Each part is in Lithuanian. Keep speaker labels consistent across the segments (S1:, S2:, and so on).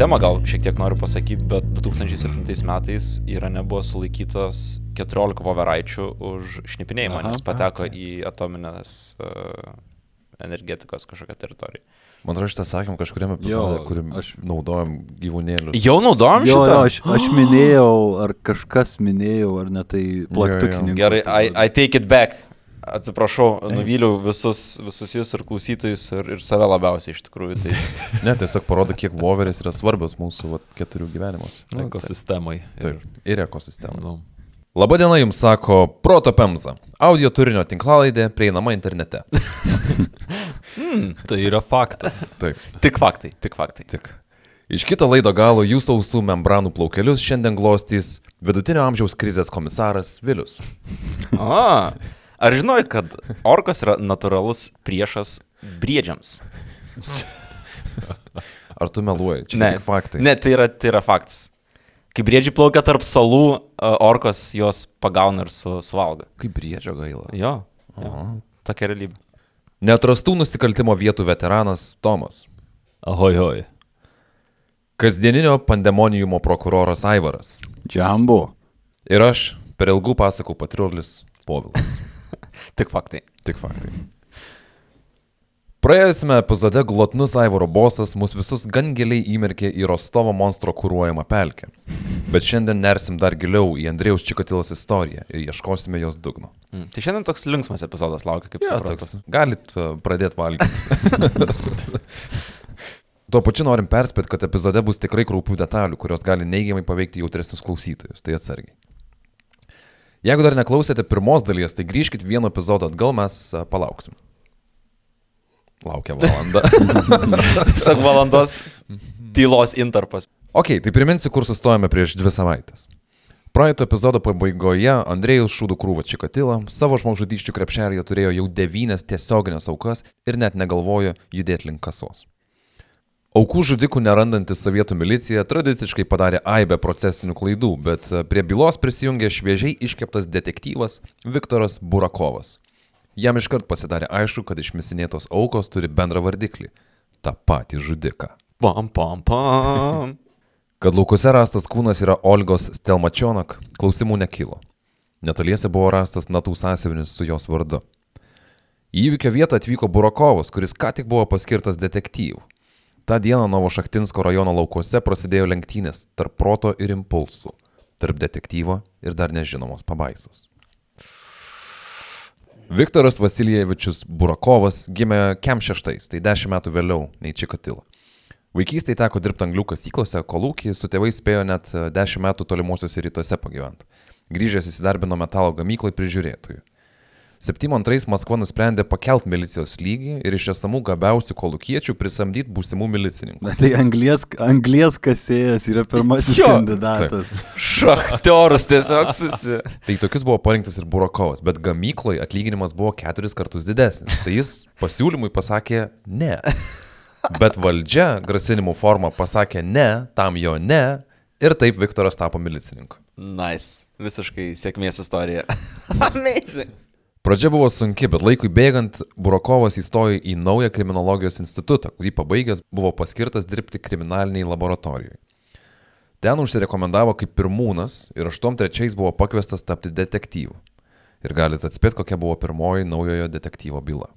S1: temą gal šiek tiek noriu pasakyti, bet 2007 metais Irane buvo sulaikytas 14 voveraičių už šnipinėjimą,
S2: Aha,
S1: nes pateko į atominės uh, energetikos kažkokią teritoriją.
S3: Man atrodo, šitą sakėm kažkuriame epizode, kuriam
S2: aš-
S3: naudojam gyvūnėlius.
S1: Jau naudojom
S2: Jo,
S1: šitą?
S2: jo, aš, aš minėjau, ar kažkas minėjau, ar ne tai
S3: jo.
S2: plaktukininkai.
S1: Gerai, I, I take it back. Atsiprašau, nuvyliau visus, visus jūs ir klausytojus ir, ir save labiausiai iš tikrųjų. Tai...
S3: Ne, tiesiog parodo, kiek voveris yra svarbios mūsų vat, keturių gyvenimuose.
S2: Ekosistemai.
S3: Taip, ir ekosistemai.
S2: Nu.
S3: Labadiena jums sako Proto Pemza. Audio turinio tinklalaidė prieinama internete.
S2: Tai yra faktas.
S3: Taip,
S1: Tik faktai, tik faktai.
S3: tik. Iš kito laido galo jūsų ausų membranų plaukelius šiandien glostys vidutinio amžiaus krizės komisaras Vilius.
S1: A, ar žinojai, kad orkos yra natūralus priešas briedžiams?
S3: Ar tu meluoji? Čia
S1: Ne.
S3: tik faktai.
S1: Ne, tai yra, tai yra faktas. Kai briedžiai plaukia tarp salų, a, orkos juos pagauna ir su, suvalga.
S3: Kaip briedžio gaila.
S1: Jo, jo. tokia realybė.
S3: Neatrastų nusikaltimo vietų veteranas Tomas.
S2: Ahoj, hoj.
S3: Kasdieninio pandemonijumo prokuroras Aivaras.
S2: Džambo.
S3: Ir aš, per ilgų pasakų patrulis Povilas.
S1: Tik faktai.
S3: Tik faktai. Praėjusiame epizode glotnus Aivaro bosas mus visus gan giliai įmerkė į Rostovo monstro kūruojamą pelkę. Bet šiandien nersim dar giliau į Andrėjaus Čikatilos istoriją ir ieškosime jos dugno.
S1: Mm. Tai šiandien toks linksmas epizodas laukia, kaip
S3: Ja,
S1: suprantu.
S3: toks. Galit uh, pradėti valgyti. Tuo pačiu norim perspėti, kad epizode bus tikrai kraupių detalių, kurios gali neigiamai paveikti jautresnius klausytojus. Tai atsargiai. Jeigu dar neklausėte pirmos dalies, tai grįžkite vieno epizodo atgal, mes uh, palauksim. Laukia valanda.
S1: Tiesiog valandos tylos interpas.
S3: ok, tai priminsiu, kur sustojame prieš dvi savaitės. Praeito epizodo pabaigoje Andrėjus šūdų krūvą Čikatilą savo žmogžudyščių krepšelėje turėjo jau devynias tiesioginės aukas ir net negalvojo judėti link kasos. Aukų žudikų nerandantis sovietų milicija tradiciškai padarė aibę procesinių klaidų, bet prie bylos prisijungė šviežiai iškeptas detektyvas Viktoras Burakovas. Jam iškart pasidarė aišku, kad išmisinėtos aukos turi bendrą vardiklį - tą patį žudiką.
S1: Pam, pam, pam.
S3: Kad laukose rastas kūnas yra Olgos Stelmačionak, klausimų nekilo. Netoliese buvo rastas natų sąsiuvinis su jos vardu. Į įvykio vietą atvyko Burakovas, kuris ką tik buvo paskirtas detektyvų. Ta diena Novošaktinsko rajono laukuose prasidėjo lenktynės tarp proto ir impulsų, tarp detektyvo ir dar nežinomos pabaisos. Viktoras Vasilievičius Burakovas gimė Kem 6, tai 10 metų vėliau nei Čikatilo. Vaikystėje teko dirbti anglių kasyklose, kolūkį, su tėvais spėjo net 10 metų tolimuosiuose rytuose pagyventi. Grįžęs įsidarbino metalo gamyklai prižiūrėtojų. 72 Maskva nusprendė pakelt milicijos lygį ir iš esamų gabiausių kolūkiečių prisamdyti būsimų milicininkų.
S2: Na tai anglies, anglies kasėjas yra pirmasis
S1: Jo,
S2: kandidatas.
S1: Šachtiorus tiesiog susi.
S3: Tai tokius buvo parinktas ir Burakovas, bet gamykloje atlyginimas buvo keturis kartus didesnis. Tai jis pasiūlymui pasakė ne. Bet valdžia grasinimų formą pasakė ne, tam jo ne ir taip Viktoras tapo milicininku.
S1: Nice. Visiškai sėkmės istorija. Amazing.
S3: Pradžia buvo sunki, bet laikui bėgant Burakovas įstojo į naują kriminologijos institutą, kurį pabaigęs buvo paskirtas dirbti kriminaliniai laboratorijoje. Ten užsirekomendavo kaip pirmūnas ir 83 buvo pakviestas tapti detektyvu. Ir galite atspėti, kokia buvo pirmoji naujojo detektyvo byla.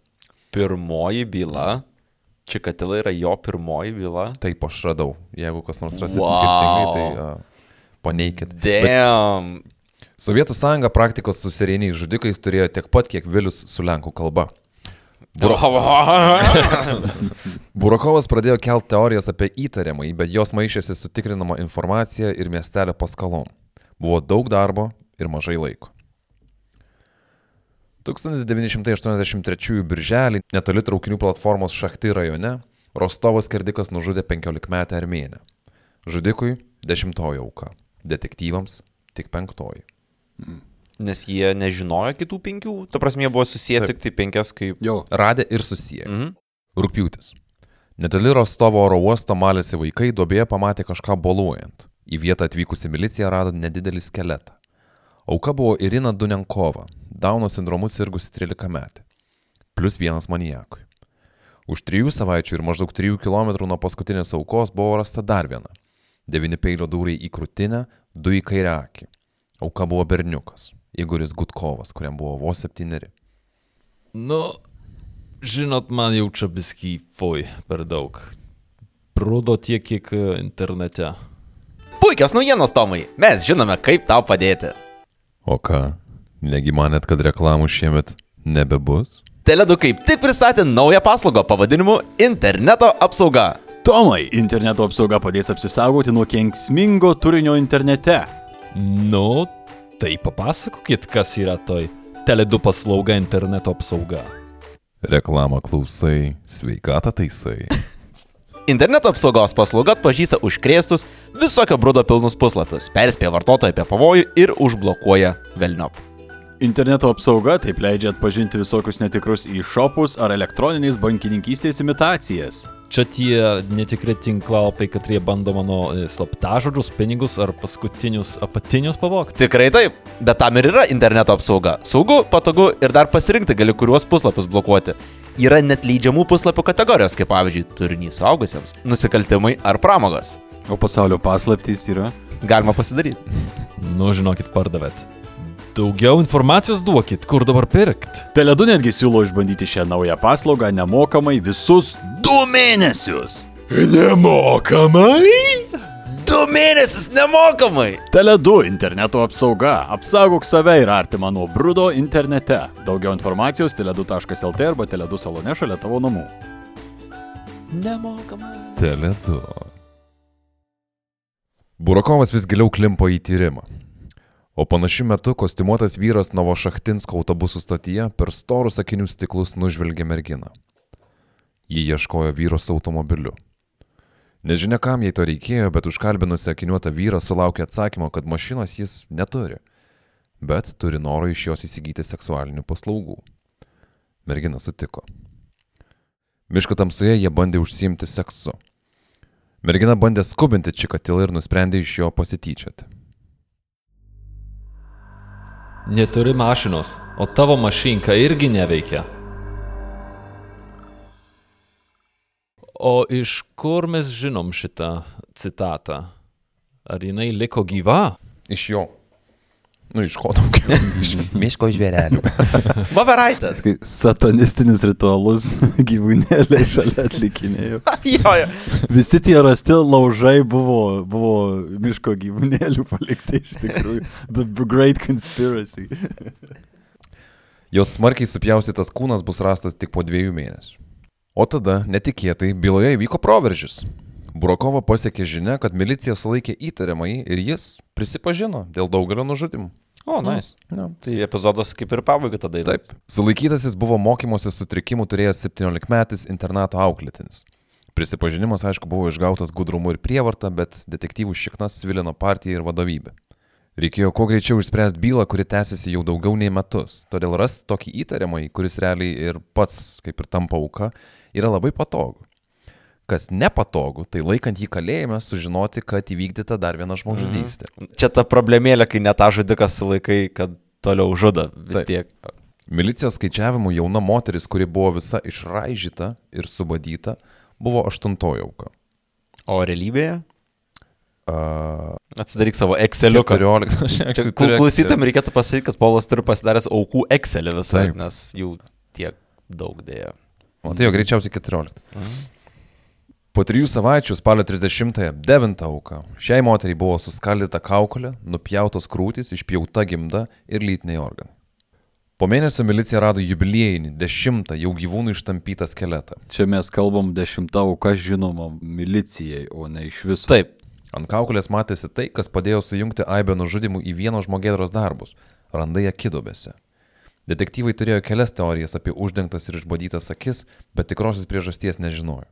S1: Pirmoji byla. Čikatila yra jo pirmoji byla.
S3: Taip aš radau. Jeigu kas nors rasit
S1: Wow.
S3: skirtingai, tai uh, paneikit. Bet
S1: Damn.
S3: Sovietų sąjunga praktikos su serijiniais žudikais turėjo tiek pat, kiek Vilius su lenkų kalba. Burakovas pradėjo kelti teorijas apie įtariamai, bet jos maišėsi su tikrinama informacija ir miestelio paskalom. Buvo daug darbo ir mažai laiko. 1983 birželį netoli traukinių platformos Šachti rajone Rostovas skerdikas nužudė 15 metę armėnę. Žudikui dešimtoji auka, detektyvams tik penktoji.
S1: Nes jie nežinojo kitų penkių. Ta prasme, jie buvo susiję
S3: Taip.
S1: tik tai penkias kaip...
S2: Jo.
S3: Radė ir susiję.
S1: Mhm.
S3: Rūpiutis. Netoli Rostovo oro uosto malėsi vaikai duobėje pamatė kažką boluojant. Į vietą atvykusi milicija rado nedidelį skeletą. Auka buvo Irina Dunenkova, Dauno sindromu sirgusi 13 metį. plus vienas manijakui. Už trijų savaičių ir maždaug trijų kilometrų nuo paskutinės aukos buvo rasta dar viena. Devini peilio dūriai į krūtinę, du į kairę akį. Auka buvo berniukas, Igoris Gutkovas, kuriam buvo vos septyneri.
S4: Nu, žinot, man jau čia biski fui per daug. Brudo tiek, kiek e, internete.
S1: Puikios naujienos, Tomai. Mes žinome, kaip tau padėti.
S3: O ką, negi manėt, kad reklamų šiemet nebebus?
S1: Teledu kaip tik pristatė naują paslaugą pavadinimu Interneto apsauga.
S2: Tomai, interneto apsauga padės apsisaugoti nuo kenksmingo turinio internete.
S4: Nu, tai papasakokit, kas yra toj Teledu paslauga interneto apsauga.
S3: Reklamą klausai, sveikatą taisai.
S1: Interneto apsaugos paslauga atpažįsta užkrėstus visokio brudo pilnus puslapius, perspėja vartotoją apie pavojų ir užblokuoja velniop.
S2: Interneto apsauga taip leidžia atpažinti visokius netikrus e-shopus ar elektroninės bankininkystės imitacijas.
S4: Čia tie netikri tinklalapiai, kad jie bando mano e, slaptažodžius, pinigus ar paskutinius apatinius pavogti.
S1: Tikrai taip, bet tam ir yra interneto apsauga. Saugu, patogu ir dar pasirinkti gali kuriuos puslapius blokuoti. Yra net leidžiamų puslapių kategorijos, kaip pavyzdžiui, turinys suaugusiems, nusikaltimai ar pramogos.
S2: O pasaulio paslaptys yra.
S1: Galima pasidaryti.
S4: Nu, žinokit, pardavėt. Daugiau informacijos duokit, kur dabar pirkt.
S2: Teledu netgi siūlo išbandyti šią naują paslaugą nemokamai visus du mėnesius.
S1: Nemokamai? Du mėnesius nemokamai.
S2: Teledu interneto apsauga. Apsaugok save ir artimą nuo brudo internete. Daugiau informacijos teledu.lt arba teledu salone šalia tavo namų.
S1: Nemokamai.
S3: Teledu. Burakovas vis giliau klimpo į tyrimą. O panašiu metu kostiumuotas vyras Novošachtinsko autobusų stotyje per storus akinių stiklus nužvelgė merginą. Ji ieškojo vyro su automobiliu. Nežinia, kam jai to reikėjo, bet užkalbinusi akiniuotą vyrą sulaukė atsakymo, kad mašinos jis neturi, bet turi noro iš jos įsigyti seksualinių paslaugų. Mergina sutiko. Miško tamsoje jie bandė užsiimti seksu. Mergina bandė skubinti Čikatilą ir nusprendė iš jo pasityčioti.
S4: Neturi mašinos, o tavo mašinka irgi neveikia. O iš kur mes žinom šitą citatą? Ar jinai liko gyva?
S3: Iš jo. Nu, iš ko daugiau? Iš miško žvėrelių.
S1: Vaveraitas.
S2: Kai satanistinius ritualus gyvūnėliai šalia atlikinėjo.
S1: jo, jo.
S2: Visi tie rasti laužai buvo, buvo miško gyvūnėlių palikti iš tikrųjų. The Great Conspiracy.
S3: Jos smarkiai supjaustytas kūnas bus rastas tik po dviejų mėnesių. O tada, netikėtai, byloje įvyko proveržis. Burokovo pasiekė žinia, kad milicija sulaikė įtariamąjį ir jis prisipažino dėl daugelio nužudimų.
S1: O, nice.
S3: Ja.
S1: Tai epizodas kaip ir pabaiga tada.
S3: Taip. Sulaikytasis buvo mokymosi sutrikimų turėjęs 17-metis internato auklėtinis. Prisipažinimas, aišku, buvo išgautas gudrumu ir prievarta, bet detektyvų šiknas svilino partiją ir vadovybę. Reikėjo kuo greičiau išspręsti bylą, kuri tęsiasi jau daugiau nei metus. Todėl rasti tokį įtariamąjį, kuris realiai ir pats kaip ir tampa auka, yra labai patogu. Kas nepatogu, tai laikant jį kalėjime sužinoti, kad įvykdyta dar viena žmogžudystė.
S1: Čia ta problemėlė, kai net tą žudiką sulaikai, kad toliau žudo vis
S3: Taip.
S1: tiek.
S3: Milicijos skaičiavimu jauna moteris, kuri buvo visa išraižyta ir subadyta, buvo aštuntoji auka.
S1: O realybėje?
S3: Uh,
S1: Atsidaryk savo Exceliuką.
S3: 14.
S1: Čia kl- Klausytam reikėtų pasakyti, kad Polas turi pasidaręs aukų Excelį visą,
S3: Taip.
S1: nes jų tiek daug dėjo.
S3: O tai jau greičiausiai 14. Po trijų savaičių, spalio 30-ąją, 9 auka. Šiai moteriai buvo suskaldyta kaukolė, nupjautos krūtis, išpjauta gimda ir lytiniai organai. Po mėnesio milicija rado jubiliejinį, dešimtą jau gyvūnų ištampytą skeletą.
S2: Čia mes kalbam dešimtą auką žinoma milicijai, o ne iš viso.
S1: Taip.
S3: Ant kaukolės matėsi tai, kas padėjo sujungti aibę nužudimų į vieno žmogėdros darbus - randai akidobėse. Detektyvai turėjo kelias teorijas apie uždengtas ir išbadytas akis, bet tikrosios priežasties nežinojo.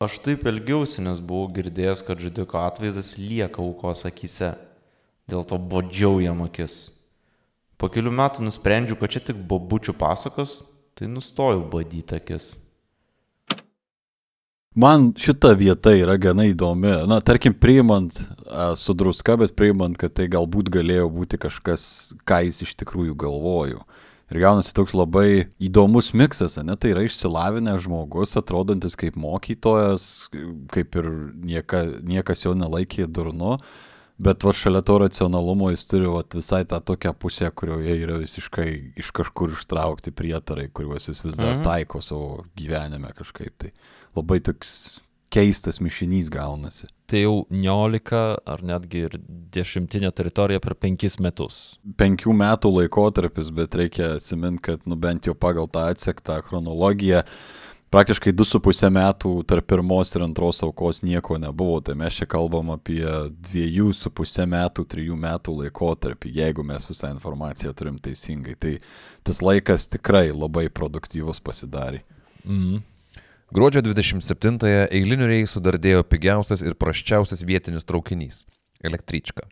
S1: Aš taip elgiausi, nes buvau girdėjęs, kad žudiko atvaizdas lieka aukos akise. Dėl to bodžiau jam akis. Po kelių metų nusprendžiau, kad čia tik bobučių pasakos, tai nustojau badyti akis.
S2: Man šita vieta yra gana įdomi. Na, tarkim, priimant a, su druska, bet priimant, kad tai galbūt galėjo būti kažkas, ką jis iš tikrųjų galvojo. Ir gaunasi toks labai įdomus miksas, ne? Tai yra išsilavinęs žmogus, atrodantis kaip mokytojas, kaip ir nieka, niekas jo nelaikė durnu, bet va šalia to racionalumo jis turi va, visai tą tokią pusę, kurioje yra visiškai iš kažkur ištraukti prietarai, kuriuos jis vis dar
S1: Mhm.
S2: taiko savo gyvenime kažkaip. Tai labai toks keistas mišinys gaunasi.
S4: Tai jau 19 ar netgi ir dešimtinė teritorija per penkis metus.
S2: penkių metų laikotarpis, bet reikia atsiminti, kad nu, bent jau pagal tą atsektą chronologiją, praktiškai 2,5 metų tarp pirmos ir antros aukos nieko nebuvo, tai mes čia kalbam apie 2,5 metų, 3 metų laikotarpį, jeigu mes visą informaciją turim teisingai. Tai tas laikas tikrai labai produktyvus pasidarė.
S4: Mhm.
S3: Gruodžio 27-ąją eilinių reisų dardėjo pigiausias ir praščiausias vietinis traukinys - električka.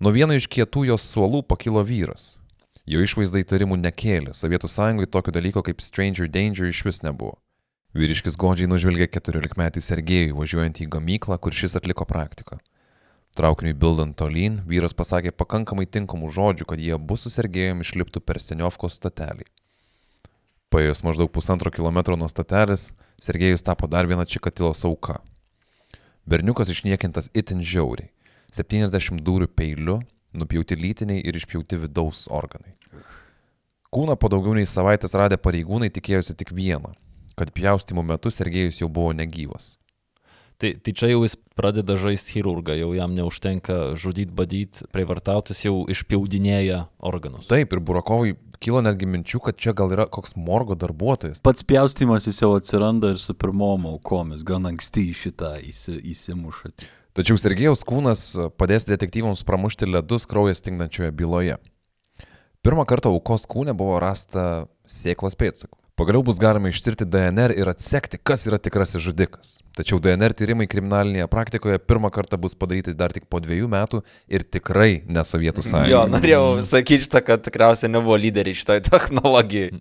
S3: Nuo vieno iš kietų jos suolų pakilo vyras. Jo išvaizda įtarimų nekėlė, Sovietų sąjungoje tokio dalyko kaip Stranger Danger iš vis nebuvo. Vyriškis godžiai nužvelgė 14-metį Sergejų važiuojant į gamyklą, kur šis atliko praktiką. Traukiniui bildant tolyn, vyras pasakė pakankamai tinkamų žodžių, kad jie abu su Sergejumi išliptų per Seniovkos statelį. Paėjus maždaug pusantro kilometro nuo statelės, Sergejus tapo dar viena čikatilos auka. Berniukas išniekintas itin žiauriai. 70 dūrių peiliu, nupjauti lytiniai ir išpjauti vidaus organai. Kūną po daugiau nei savaitės radę pareigūnai tikėjosi tik vieną - kad pjaustimo metu Sergejus jau buvo negyvas.
S4: Tai, tai čia jau jis pradeda žaisti chirurgą, jau jam neužtenka žudyti, badyti, prievartautis, jau išpjaudinėja organus.
S3: Taip, ir Burakovui kilo netgi minčių, kad čia gal yra koks morgo darbuotojas.
S2: Pats pjaustimas jis jau atsiranda ir su pirmom aukomis, gan anksti į šitą įsi, įsimušat.
S3: Tačiau Sergejaus kūnas padės detektyvams pramušti ledus kraujas stingdančioje byloje. Pirmą kartą aukos kūne buvo rasta sėklos pėdsakų. Pagaliau bus galima ištirti DNR ir atsekti, kas yra tikrasis žudikas. Tačiau DNR tyrimai kriminalinėje praktikoje pirmą kartą bus padaryti dar tik po dviejų metų ir tikrai ne Sovietų
S1: Jo,
S3: sąjungoje.
S1: norėjau sakyti šitą, kad tikriausiai nebuvo lyderiai šitoj technologijai.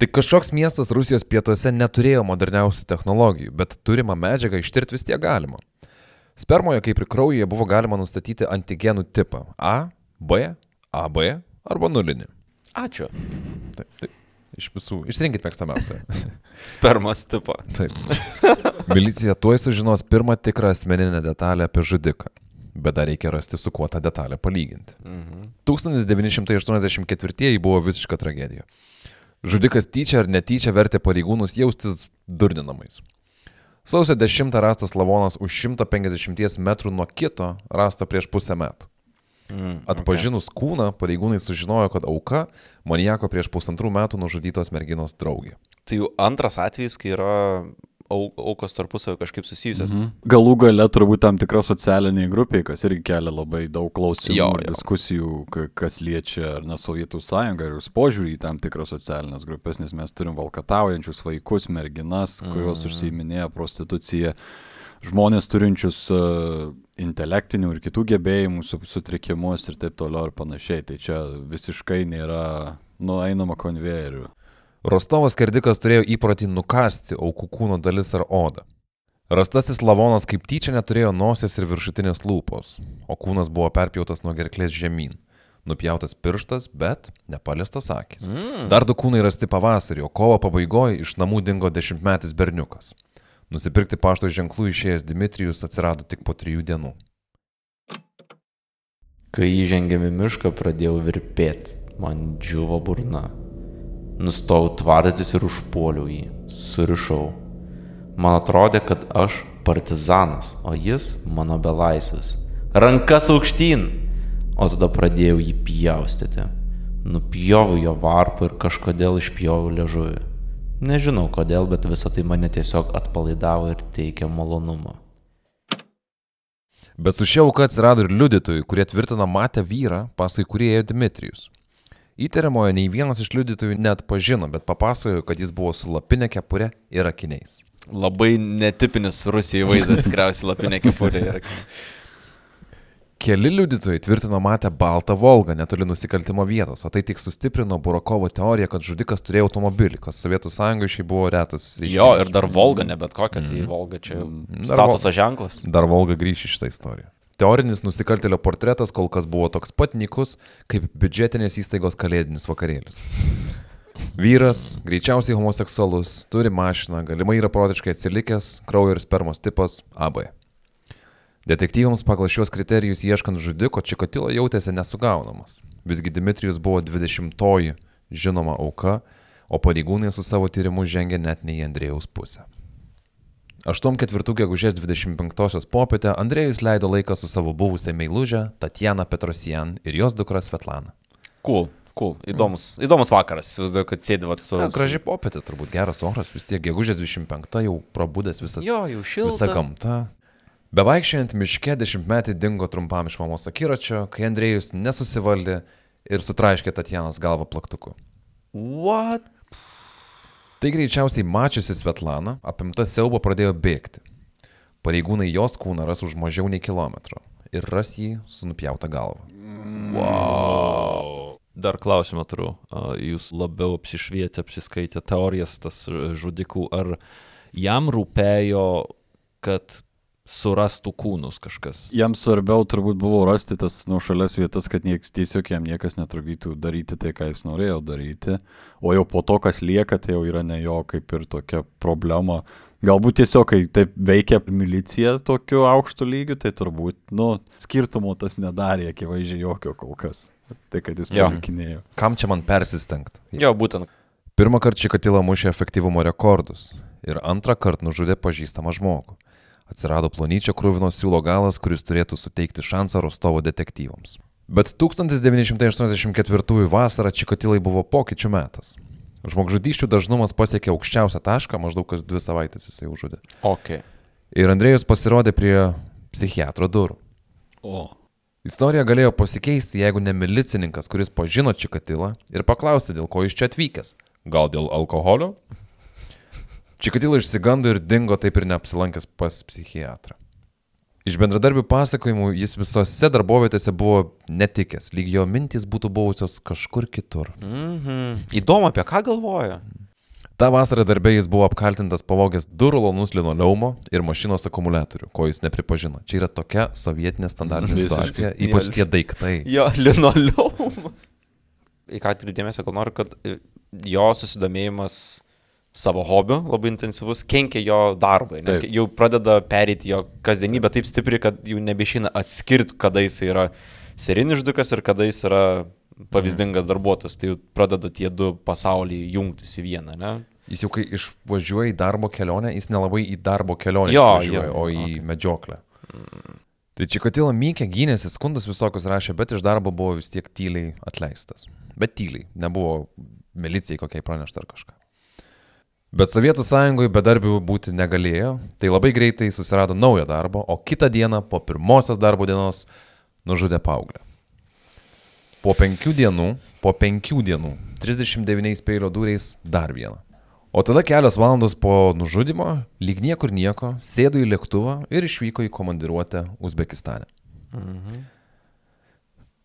S3: Tik kažkoks miestas Rusijos pietuose neturėjo moderniausių technologijų, bet turimą medžiagą ištirti vis tiek galima. Spermoje, kaip ir kraujyje, buvo galima nustatyti antigenų tipą A, B, AB arba nulinį.
S1: Ačiū.
S3: Taip, taip. Iš visų. Išrinkit mėgstamiausią.
S1: Spermos tipo.
S3: Taip. Milicija tuoj sužinos pirmą tikrą asmeninę detalę apie žudiką. Bet dar reikia rasti, su kuo tą detalę palyginti.
S1: Mhm.
S3: 1984 buvo visiška tragedija. Žudikas tyčia ar netyčia vertė pareigūnus jaustis durninamais. Sausio 10 rastas lavonas už 150 metrų nuo kito rasta prieš pusę metų.
S1: Mm,
S3: Atpažinus kūną, pareigūnai sužinojo, kad auka maniako prieš pusantrų metų nužudytos merginos draugė.
S1: Tai jau antras atvejis, kai yra au, aukos tarpusavio kažkaip susijusios. Mhm.
S2: Galų gale turbūt tam tikra socialiniai grupiai, kas irgi kelia labai daug klausimų
S1: Jo,
S2: ir
S1: jo.
S2: diskusijų, ka- kas liečia ar ne Sovietų sąjungą ir jos požiūrį į tam tikras socialinės grupės, nes mes turim valkataujančius vaikus, merginas, kurios
S1: Mhm.
S2: užsiiminėja prostituciją, žmonės turinčius uh, intelektinių ir kitų gebėjimų su, sutrikimus ir taip toliau ir panašiai. Tai čia visiškai nėra nueinama konvejeriu.
S3: Rostovas kerdikas turėjo įprotį nukasti aukų kūno dalis ar odą. Rastasis lavonas kaip tyčia neturėjo nosies ir viršutinės lūpos, o kūnas buvo perpjautas nuo gerklės žemyn. Nupjautas pirštas, bet nepaliestos akis.
S1: Mm.
S3: Dar du kūnai rasti pavasarį, o kovo pabaigoje iš namų dingo dešimtmetis berniukas. Nusipirkti pašto ženklų išėjęs Dimitrijus atsirado tik po trijų dienų.
S1: Kai įžengėme mišką, pradėjau virpėti, man džiuvo burna. Nustojau tvardytis ir užpuoliau jį, surišau. Man atrodė, kad aš partizanas, o jis mano belaisvis. Rankas aukštyn! O tada pradėjau jį pjaustyti. Nupjoviau jo varpą ir kažkodėl išpjoviau liežuvį. Nežinau kodėl, bet visą tai mane tiesiog atpalaidavo ir teikė malonumą.
S3: Bet su šia auka atsirado ir liudytojų, kurie tvirtina matę vyrą, paskui kurį ėjo Dmitrijus. Įtariamojo nei vienas iš liudytojų net pažino, bet papasakojo, kad jis buvo su lapinė kepure ir akiniais.
S1: Labai netipinis Rusijai vaizdas, tikriausiai lapinė kepurė. yra.
S3: Keli liudytojai tvirtino matę baltą Volgą netoli nusikaltimo vietos, o tai tik sustiprino Burakovo teoriją, kad žudikas turėjo automobilį, kas Sovietų sąjungoje šiai buvo retas.
S1: Jo, ir dar Volga, ne bet kokia, tai Volga čia jau
S3: Dar
S1: statuso ženklas.
S3: Dar Volga grįš į šitą istoriją. Teorinis nusikaltėlio portretas kol kas buvo toks pat nikus, kaip biudžetinės įstaigos kalėdinis vakarėlis. Vyras, greičiausiai homoseksualus, turi mašiną, galimai yra protiškai atsilikęs, kraujo ir spermos tipas AB. Detektyvams pagal šiuos kriterijus ieškant žudiko Čikatilo jautėsi nesugaunamas. Visgi Dmitrijus buvo 20-oji žinoma auka, o pareigūnai su savo tyrimu žengė net ne į Andrėjaus pusę. 8-4 gegužės 25-osios popietę Andrėjus leido laiką su savo buvusią meilužę Tatjana Petrosian ir jos dukra Svetlana.
S1: Cool, cool. Įdomus, įdomus vakaras. Įsivaizduoju, kad sėdėvat su...
S3: Na, graži popietė, turbūt geras oras, vis tiek gegužės 25 jau prabudęs visas.
S1: Jo, jau šilta.
S3: Visa gamta. Bevaikščiant miške dešimtmetį dingo trumpam iš mamos akiračio, kai Andrėjus nesusivaldė ir sutraiškė Tatjanos galvą plaktuku.
S1: What?
S3: Tai greičiausiai mačiusi Svetlana, apimta siaubo pradėjo bėgti. Pareigūnai jos kūną ras už mažiau nei kilometro ir ras jį su nupjauta galva.
S4: Dar klausimą turiu. A, Jūs labiau apsišvietę, apsiskaitę teorijas tas žudikų, ar jam rūpėjo, kad surastų kūnus kažkas?
S2: Jam svarbiau turbūt buvo rasti tas nuošalias vietas, kad nieks, tiesiog jam niekas netrukdytų daryti tai, ką jis norėjo daryti. O jau po to, kas lieka, tai jau yra ne jo kaip ir tokia problema. Galbūt tiesiog, kai taip veikia milicija tokiu aukštu lygiu, tai turbūt, nu, skirtumo tas nedarė akivaizdžiai jokio kol kas. Tai, kad jis
S1: Jo.
S2: palikinėjo.
S3: Kam čia man persistengti?
S1: Jo, būtent.
S3: Pirmą kartą Čikatila mušė efektyvumo rekordus ir antrą kartą nužudė pažįstamą žmogų. Atsirado plonyčio krūvino siūlo galas, kuris turėtų suteikti šansą Rostovo detektyvams. Bet 1984 vasarą Čikatilai buvo pokyčių metas. Žmogžudyščių dažnumas pasiekė aukščiausią tašką, maždaug kas dvi savaitės jisai užžudė.
S1: Ok.
S3: Ir Andrėjus pasirodė prie psichiatro durų.
S2: O.
S3: Istorija galėjo pasikeisti, jeigu ne milicininkas, kuris pažino Čikatilą ir paklausė, dėl ko jis čia atvykęs. Gal dėl alkoholio? Čikatila išsigando ir dingo taip ir neapsilankęs pas psichiatrą. Iš bendradarbių pasakojimų jis visose darbovietėse buvo netikęs, lyg jo mintys būtų buvusios kažkur kitur.
S1: Mhm. Įdomu, apie ką galvoja.
S3: Ta vasara darbė jis buvo apkaltintas pavogęs du rulonus linoleumo ir mašinos akumuliatorių, ko jis nepripažino. Čia yra tokia sovietinė standartinė situacija, ypač tie daiktai.
S1: Jo, linoleumas. Į ką atkreipiu dėmesį, kad noriu, kad jo susidomėjimas savo hobiu labai intensyvus kenkia jo darbui. Ne?
S2: Taip.
S1: Jau pradeda perėti jo kasdienybę taip stipriai, kad jau nebeišina atskirti, kada jis yra serinis žudikas ir kada jis yra pavyzdingas darbuotojas. Tai jau pradeda tie du pasauliai jungtis į vieną. Ne?
S3: Jis jau kai išvažiuoja į darbo kelionę, jis nelabai į darbo kelionę
S1: Jo,
S3: išvažiuoja,
S1: jo,
S3: o į
S1: okei.
S3: medžioklę. Tai Čikatila Mykė gynėsi, skundus visokius rašė, bet iš darbo buvo vis tiek tyliai atleistas. Bet tyliai, nebuvo milicijai kokiai pranešta ar kažką. Bet Sovietų sąjungoje bedarbių būti negalėjo, tai labai greitai susirado naują darbą, o kitą dieną po pirmosios darbo dienos nužudė paauglę. Po penkių dienų, po penkių dienų, 39 peilio dūriais dar vieną. O tada kelios valandos po nužudimo, lyg niekur nieko, sėdo į lėktuvą ir išvyko į komandiruotę Uzbekistane.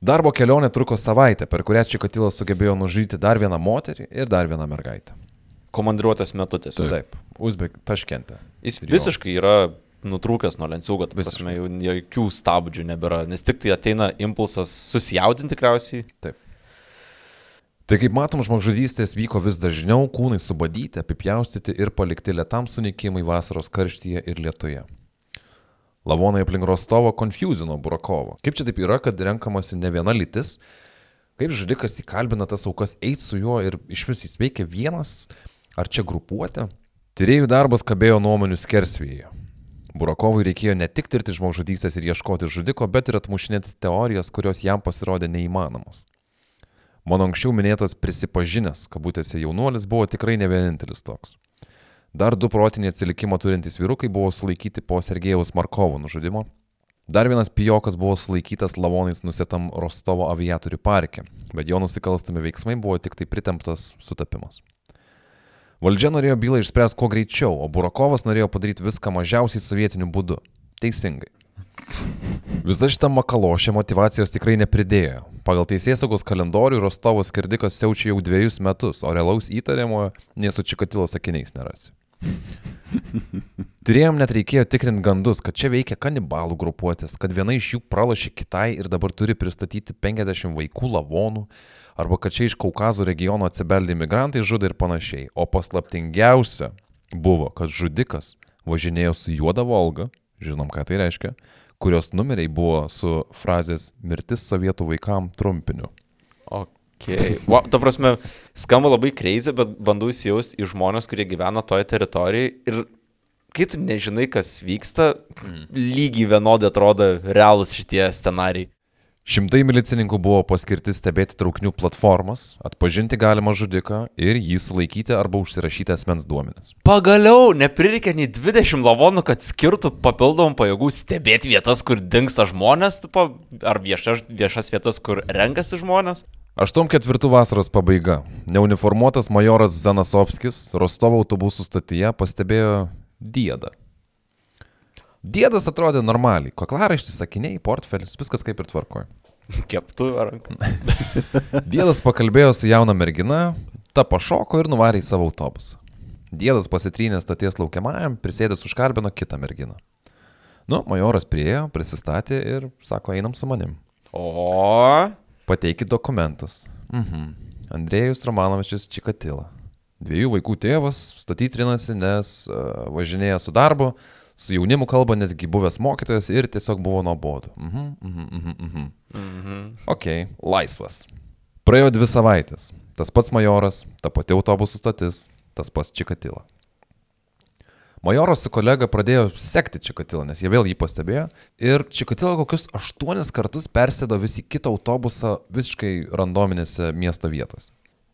S3: Darbo kelionė truko savaitę, per kurią Čikatilas sugebėjo nužudyti dar vieną moterį ir dar vieną mergaitę.
S1: Komandiruotės metu tiesiog.
S3: Taip, Uzbek, taškente.
S1: Jis
S3: jo.
S1: visiškai yra nutrūkęs nuo lenciūgo, tai prasme, jau jokių stabdžių nebėra, nes tik tai ateina impulsas susijaudinti tikriausiai.
S3: Tai kaip matom, žmogžudystės vyko vis dažniau, kūnai subadyti, apipjaustyti ir palikti lietam sunikimui vasaros karštyje ir lietuje. Lavonai aplink Rostovo konfuzino Burakovo. Kaip čia taip yra, kad renkamasi ne viena lytis? Kaip žudikas įkalbina tas aukas eiti su juo ir iš vis jis veikia vienas, ar čia grupuotė? Tyrėjų darbas kabėjo nuomonių skersvėje. Burakovui reikėjo ne tik tirti žmogžudystės ir ieškoti žudiko, bet ir atmušinėti teorijas, kurios jam pasirodė neįmanomos. Mano anksčiau minėtas prisipažinęs, kabutėse jaunuolis, buvo tikrai ne vienintelis toks. Dar du protinį atsilikimą turintys vyrukai buvo sulaikyti po Sergejaus Markovo nužudimo. Dar vienas pijokas buvo sulaikytas lavonais nusėtam Rostovo aviatorių parke, bet jo nusikalstami veiksmai buvo tik tai pritemptas sutapimas. Valdžia norėjo bylą išspręsti kuo greičiau, o Burakovas norėjo padaryti viską mažiausiai sovietiniu būdu. Teisingai. Visa šita makalošė motivacijos tikrai nepridėjo. Pagal teisėsaugos kalendorių Rostovo skirdikas siaučia jau dviejus metus, o realaus įtariamojo nei su Čikatilo sakiniais nerasi. Turėjom net reikėjo tikrinti gandus, kad čia veikia kanibalų grupuotės, kad viena iš jų pralašė kitai ir dabar turi pristatyti 50 vaikų lavonų, arba kad čia iš Kaukazo regiono atsibeldė imigrantai žudė ir panašiai. O paslaptingiausia buvo, kad žudikas važinėjo su juoda Volga, žinom ką tai reiškia, kurios numeriai buvo su frazės mirtis sovietų vaikam trumpiniu.
S1: Okay. Wow, ta prasme, skamba labai kreizė, bet bandau įsijausti į žmonės, kurie gyvena toje teritorijoje ir kai tu nežinai, kas vyksta, lygiai vienodai atrodo realūs šitie scenarijai.
S3: Šimtai milicininkų buvo paskirti stebėti traukinių platformas, atpažinti galimą žudiką ir jį sulaikyti arba užsirašyti asmens duomenis.
S1: Pagaliau, neprireikia nei 20 lavonų, kad skirtų papildomų pajėgų stebėti vietas, kur dinksta žmonės, tipo, ar viešas, viešas vietas, kur renkasi žmonės.
S3: 8-4 vasaros pabaiga. Neuniformuotas majoras Zanasovskis Rostovo autobusų stotyje pastebėjo dėdą. Dėdas atrodė normaliai. Kaklaraištis, sakiniai, portfelis, viskas kaip ir tvarkoja.
S1: Keptu ranką.
S3: Dėdas pakalbėjo su jauna mergina, ta pašoko ir nuvarė į savo autobusą. Dėdas pasitrynė stoties laukiamajam, prisėdęs užkalbino kitą merginą. Nu, majoras priejo, prisistatė ir sako, einam su manim.
S1: O.
S3: Pateikit dokumentus. Mhm. Andrėjus Romanovičius Čikatila. Dviejų vaikų tėvas, statytrinasi, nes uh, važinėja su darbu, su jaunimu kalba, nesgi buvęs mokytojas ir tiesiog buvo nuobodu. Mhm, mhm, mhm, mhm.
S1: Mhm.
S3: Ok, laisvas. Praėjo dvi savaitės. Tas pats majoras, ta pati autobusų stotis, tas pats Čikatila. Majoras su kolega pradėjo sekti Čikatilą, nes jie vėl jį pastebėjo. Ir Čikatila kokius aštuonis kartus persėdo vis į kitą autobusą visiškai randominėse miesto vietose.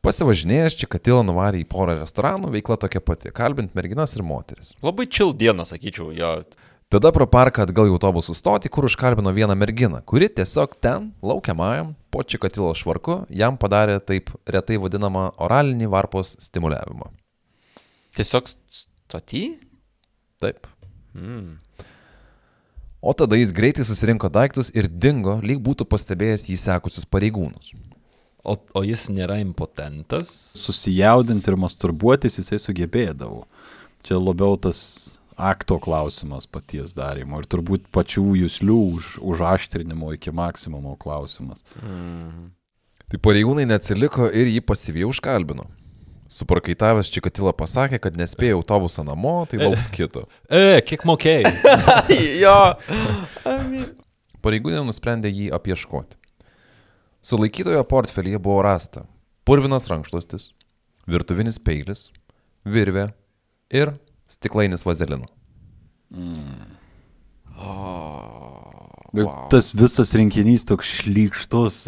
S3: Pasivažinėjęs Čikatilą nuvarė į porą restoranų, veikla tokia pati - kalbint merginas ir moteris.
S1: Labai chill diena, sakyčiau, jo.
S3: Tada pro parką atgal į autobusų stotį, kur užkalbino vieną merginą, kuri tiesiog ten, laukiamajam, po Čikatilo švarku, jam padarė taip retai vadinamą oralinį varpos stimuliavimą.
S1: Tiesiog stotį?
S3: Taip.
S1: Mm.
S3: O tada jis greitai susirinko daiktus ir dingo, lyg būtų pastebėjęs jį sekusius pareigūnus.
S4: O, o jis nėra impotentas?
S2: Susijaudinti ir masturbuotis jisai sugebėdavo. Čia labiau tas akto klausimas paties darimo ir turbūt pačių jūslių už, užaštrinimo iki maksimumo klausimas.
S1: Mm.
S3: Tai pareigūnai neatsiliko ir jį pasyviai užkalbino. Suprakaitavęs Čikatila pasakė, kad nespėjo autobusą namo, tai lauks kito.
S4: E, kiek mokėjai?
S1: jo.
S3: Pareigūnai nusprendė jį apieškoti. Sulaikytojo portfelyje buvo rasta purvinas rankšluostis, virtuvinis peilis, virvė ir stiklainis vazelino.
S2: Bet
S1: Wow.
S2: tas visas rinkinys toks šlykštus.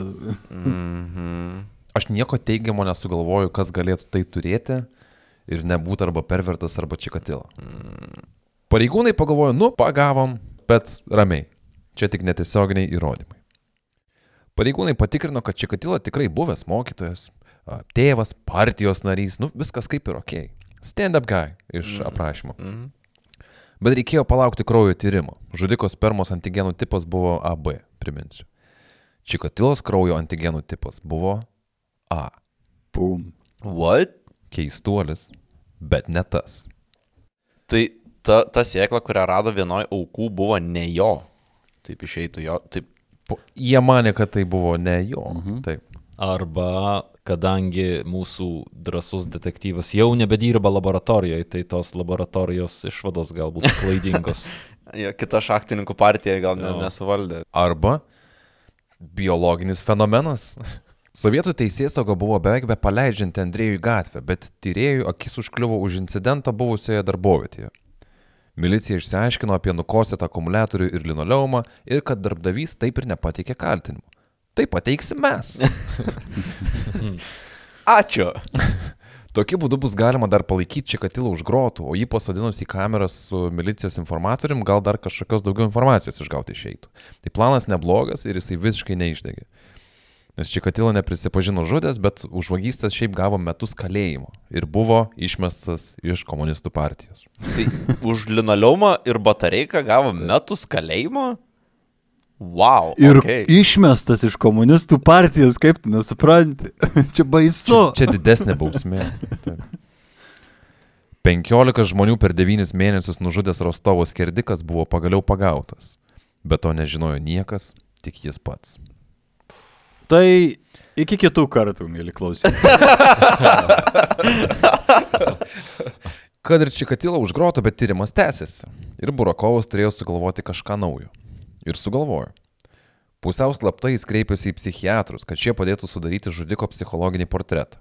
S1: Mhm.
S3: Aš nieko teigiamo nesugalvoju, kas galėtų tai turėti ir nebūti arba pervertas, arba čikatila. Pareigūnai pagalvojo, nu, pagavom, bet ramiai. Čia tik netiesioginiai įrodymai. Pareigūnai patikrino, kad Čikatila tikrai buvęs mokytojas, tėvas, partijos narys, nu viskas kaip ir ok. Stand-up guy iš aprašymo.
S1: Mhm.
S3: Bet reikėjo palaukti kraujo tyrimo. Žudiko spermos antigenų tipas buvo AB, priminsiu. Čikatilos kraujo antigenų tipas buvo A.
S2: Pum.
S1: What?
S3: Keistuolis, bet ne tas.
S1: Tai ta, ta sėkla, kurią rado vienoje aukų, buvo ne jo. Taip išeitų jo. Taip.
S3: Jie mane, kad tai buvo ne jo. Mhm. Taip.
S4: Arba kadangi mūsų drasus detektyvas jau nebedirba laboratorijoje, tai tos laboratorijos išvados galbūt klaidingos.
S1: Jo, kita šachtininkų partija gal ne, nesuvaldė.
S3: Arba biologinis fenomenas. Sovietų teisėsauga buvo beveik be paleidžianti Andrėjų gatvę, bet tyrėjų akis užkliuvo už incidentą buvusioje darbovietėje. Milicija išsiaiškino apie nukosėtą akumuliatorių ir linoleumą ir kad darbdavys taip ir nepateikė kaltinimų. Tai pateiksim mes.
S1: Ačiū.
S3: Tokiu būdu bus galima dar palaikyti Čikatilą už grotų, o jį pasadinus į kamerą su milicijos informatorium, gal dar kažkokios daugiau informacijos išgauti išeitų. Tai planas neblogas ir jisai visiškai neišdegė. Nes Čikatilo neprisipažino žudęs, bet už vagystės šiaip gavo metus kalėjimo ir buvo išmestas iš komunistų partijos.
S1: Tai už linoleumą ir batareiką gavo metus kalėjimo? Wow.
S2: Ir
S1: okay.
S2: išmestas iš komunistų partijos, kaip tu nesupranti. Čia baisu.
S3: Čia didesnė bausmė. Taip. 15 žmonių per 9 mėnesius nužudęs Rostovo skerdikas buvo pagaliau pagautas. Bet to nežinojo niekas, tik jis pats.
S2: Tai iki kitų kartų, mėly klausytojai.
S3: Kad ir Čikatilo už groto, bet tyrimas tęsiasi. Ir Burakovas turėjo sugalvoti kažką naujo. Ir sugalvojo. Pusiau slaptai jis kreipėsi į psichiatrus, kad šie padėtų sudaryti žudiko psichologinį portretą.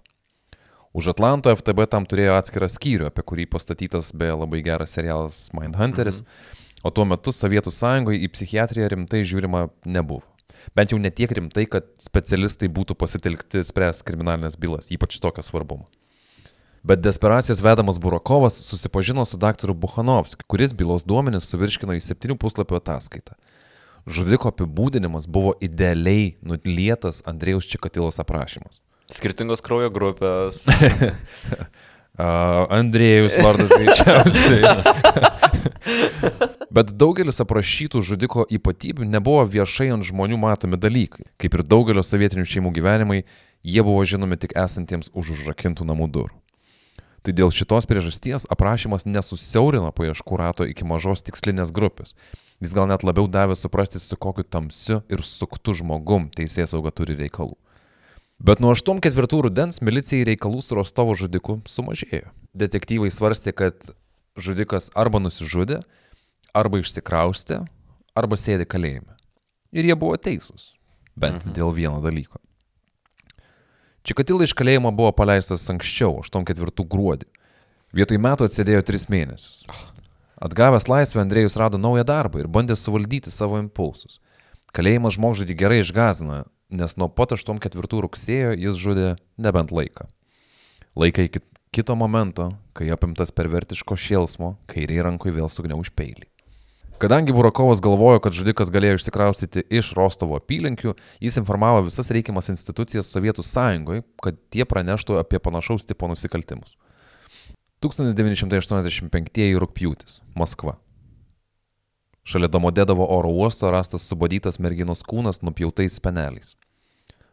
S3: Už Atlanto FTB tam turėjo atskirą skyrių, apie kurį pastatytas beje labai geras serialas Mindhunteris, mhm. o tuo metu Sovietų sąjungoje į psichiatriją rimtai žiūrima nebuvo. Bent jau netiek rimtai, kad specialistai būtų pasitelkti spręs kriminalinės bylas, ypač tokio svarbumo. Bet desperacijos vedamas Burakovas susipažino su daktaru Buchanovskiu, kuris bylos duomenis suvirškino į septynių puslapių ataskaitą. Žudiko apibūdinimas buvo idealiai nulietas Andrėjus Čikatilos aprašymas.
S1: Skirtingos kraujo grupės.
S3: Uh, Andrėjus vardas greičiausiai. Bet daugelis aprašytų žudiko ypatybių nebuvo viešai ant žmonių matomi dalykai. Kaip ir daugelio sovietinių šeimų gyvenimai, jie buvo žinomi tik esantiems už užrakintų namų durų. Tai dėl šitos priežasties aprašymas nesusiaurino paieškų rato iki mažos tikslinės grupės. Jis gal net labiau davė suprasti, su kokiu tamsiu ir suktu žmogum teisės sauga turi reikalų. Bet nuo 8-4 rudens milicijai reikalų su Rostovo žudiku sumažėjo. Detektyvai svarstė, kad žudikas arba nusižudė, arba išsikraustė, arba sėdi kalėjime. Ir jie buvo teisūs. Bent mhm. dėl vieno dalyko. Čikatila iš kalėjimo buvo paleistas anksčiau, 8-4 gruodį. Vietoj metų atsėdėjo 3 mėnesius. Atgavęs laisvę, Andrėjus rado naują darbą ir bandė suvaldyti savo impulsus. Kalėjimas žmogžudį gerai išgazina, nes nuo pat 8-4 rugsėjo jis žudė nebent laiką. Laiką iki kito momento, kai apimtas pervertiško šėlsmo, kairiai rankui vėl sugniauž peilį. Kadangi Burakovas galvojo, kad žudikas galėjo išsikraustyti iš Rostovo apylinkių, jis informavo visas reikiamas institucijas Sovietų sąjungoje, kad tie praneštų apie panašaus tipo nusikaltimus. 1985 rūpjūtis - Maskva. Šalia Domodedovo oro uosto rastas subadytas merginos kūnas nupjautais speneliais.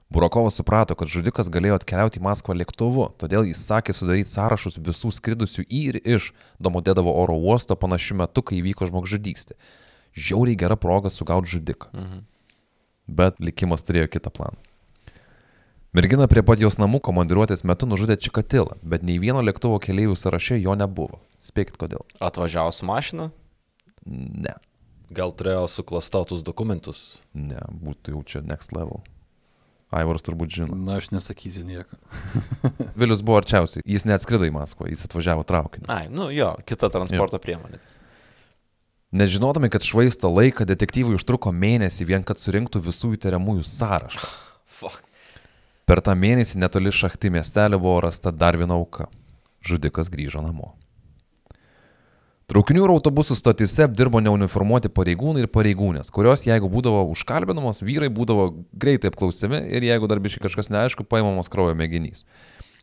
S3: Burakovas suprato, kad žudikas galėjo atkeliauti į Maskvą lėktuvu, todėl jis sakė sudaryti sąrašus visų skridusių į ir iš Domodedovo oro uosto panašiu metu, kai įvyko žmogžudystė. Žiauriai gera proga sugauti žudiką. Mhm. Bet likimas turėjo kitą planą. Mergina prie pat jos namų komandiruotės metu nužudė Čikatilą, bet nei vieno lėktuvo keliaivių sąraše jo nebuvo. Spėkit kodėl.
S1: Atvažiavo su mašina?
S3: Ne.
S4: Gal turėjo suklastotus dokumentus?
S3: Ne, būtų jau čia next level. Aivaras turbūt žino.
S2: Na, aš nesakysiu nieko.
S3: Vilius buvo arčiausiai. Jis neatskrido į Maskvą, jis atvažiavo traukiniu.
S1: Ai, nu jo, kita transporto jo. priemonė.
S3: Nežinodami, kad švaisto laiką, detektyvai užtruko mėnesį vien, kad surinktų visų įtariamųjų sąrašą.
S1: Fuck.
S3: Per tą mėnesį netoli šachti miestelio buvo rasta dar viena auka. Žudikas grįžo namo. Traukinių ir autobusų stotise dirbo neuniformuoti pareigūnai ir pareigūnės, kurios, jeigu būdavo užkalbinamos, vyrai būdavo greitai apklausiami ir jeigu dar biškai kažkas neaišku, paimamas kraujo mėginys.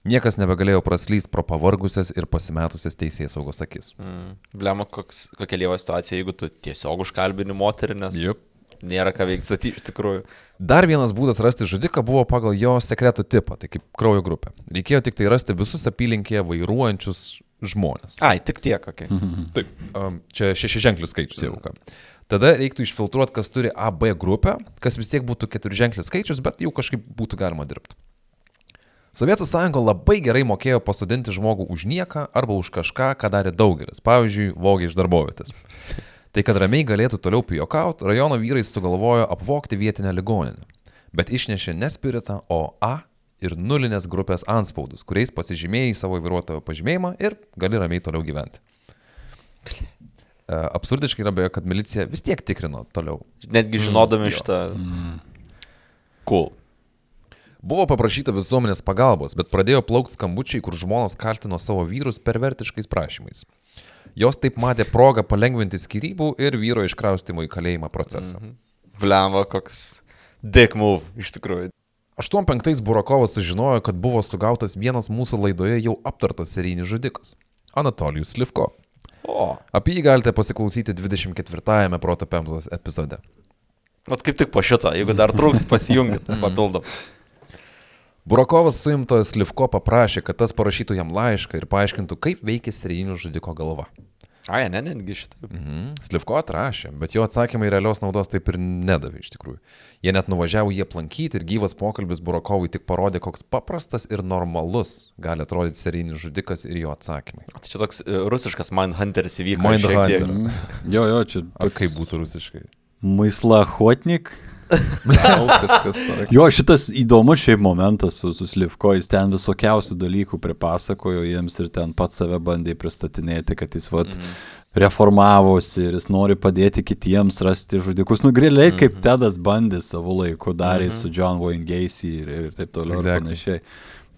S3: Niekas nebegalėjo praslysti pro pavargusias ir pasimetusias teisės saugos akis.
S1: Mm. Blema, koks, kokia lieva situacija, jeigu tu tiesiog užkalbini moterį, nes yep. nėra ką veikti statyti iš tikrųjų.
S3: Dar vienas būdas rasti žudiką buvo pagal jo sekreto tipą, tai kaip kraujo grupė. Reikėjo tik tai rasti visus apylinkėje vairuojančius žmonės.
S1: Ai, tik tiek, okei.
S3: Okay. Taip, um, čia šeši ženklis skaičius jau. Ką. Tada reiktų išfiltruoti, kas turi AB grupę, kas vis tiek būtų keturiženklis skaičius, bet jau kažkaip būtų galima dirbti. Sovietų sąjunga labai gerai mokėjo pasadinti žmogų už nieką arba už kažką, ką darė daugelis. Pavyzdžiui, vogė iš darbovietės. Tai kad ramiai galėtų toliau pijokauti, rajono vyrai sugalvojo apvokti vietinę ligoninę. Bet išnešė ne spiritą, o A ir nulinės grupės anspaudus, kuriais pasižymėjai savo vairuotojo pažymėjimą ir gali ramiai toliau gyventi. E, absurdiškai yra beje, kad milicija vis tiek tikrino toliau.
S1: Netgi mm, žinodami mm, šitą. Mm. Cool.
S3: Buvo paprašyta visuomenės pagalbos, bet pradėjo plaukti skambučiai, kur žmonos kaltino savo vyrus pervertiškais prašymais. Jos taip matė progą palengventi skirybų ir vyro iškraustimo į kalėjimą procesą. Mm
S1: -hmm. Blemva, koks dick move iš tikrųjų.
S3: 85 Burakovas sužinojo, kad buvo sugautas vienas mūsų laidoje jau aptartas serijinis žudikas - Anatolijus Livko.
S1: O.
S3: Apie jį galite pasiklausyti 24-ame Proto Pemzos epizode.
S1: Vat kaip tik po šito, jeigu dar trūkst, pasijungit papildom.
S3: Burakovas suimtojas Livko paprašė, kad tas parašytų jam laišką ir paaiškintų, kaip veikia serijinių žudiko galva.
S1: Ai, ne, netgi šitą.
S3: Mhm. Slivko atrašė, bet jo atsakymai realios naudos taip ir nedavė iš tikrųjų. Jie net nuvažiavo jį aplankyti ir gyvas pokalbis Burakovui tik parodė, koks paprastas ir normalus gali atrodyti serijinis žudikas ir jo atsakymai.
S1: Tai čia toks e, rusiškas Mindhunteris įvyko.
S3: Mindhunter.
S2: Jo, jo, čia
S3: Ar kaip būtų rusiškai? Kažkas tokio.
S2: Jo, šitas įdomus šiaip momentas su, su Slivko, jis ten visokiausių dalykų pripasakojo jiems ir ten pats save bandė pristatinėti, kad jis vat
S1: Mhm.
S2: reformavosi ir jis nori padėti kitiems rasti žudikus. Nu, griliai, kaip
S1: Mhm.
S2: Tedas bandė savo laiku, darė
S1: Mhm.
S2: su John Wayne Gacy ir, ir taip toliau Exactly. ir panašiai.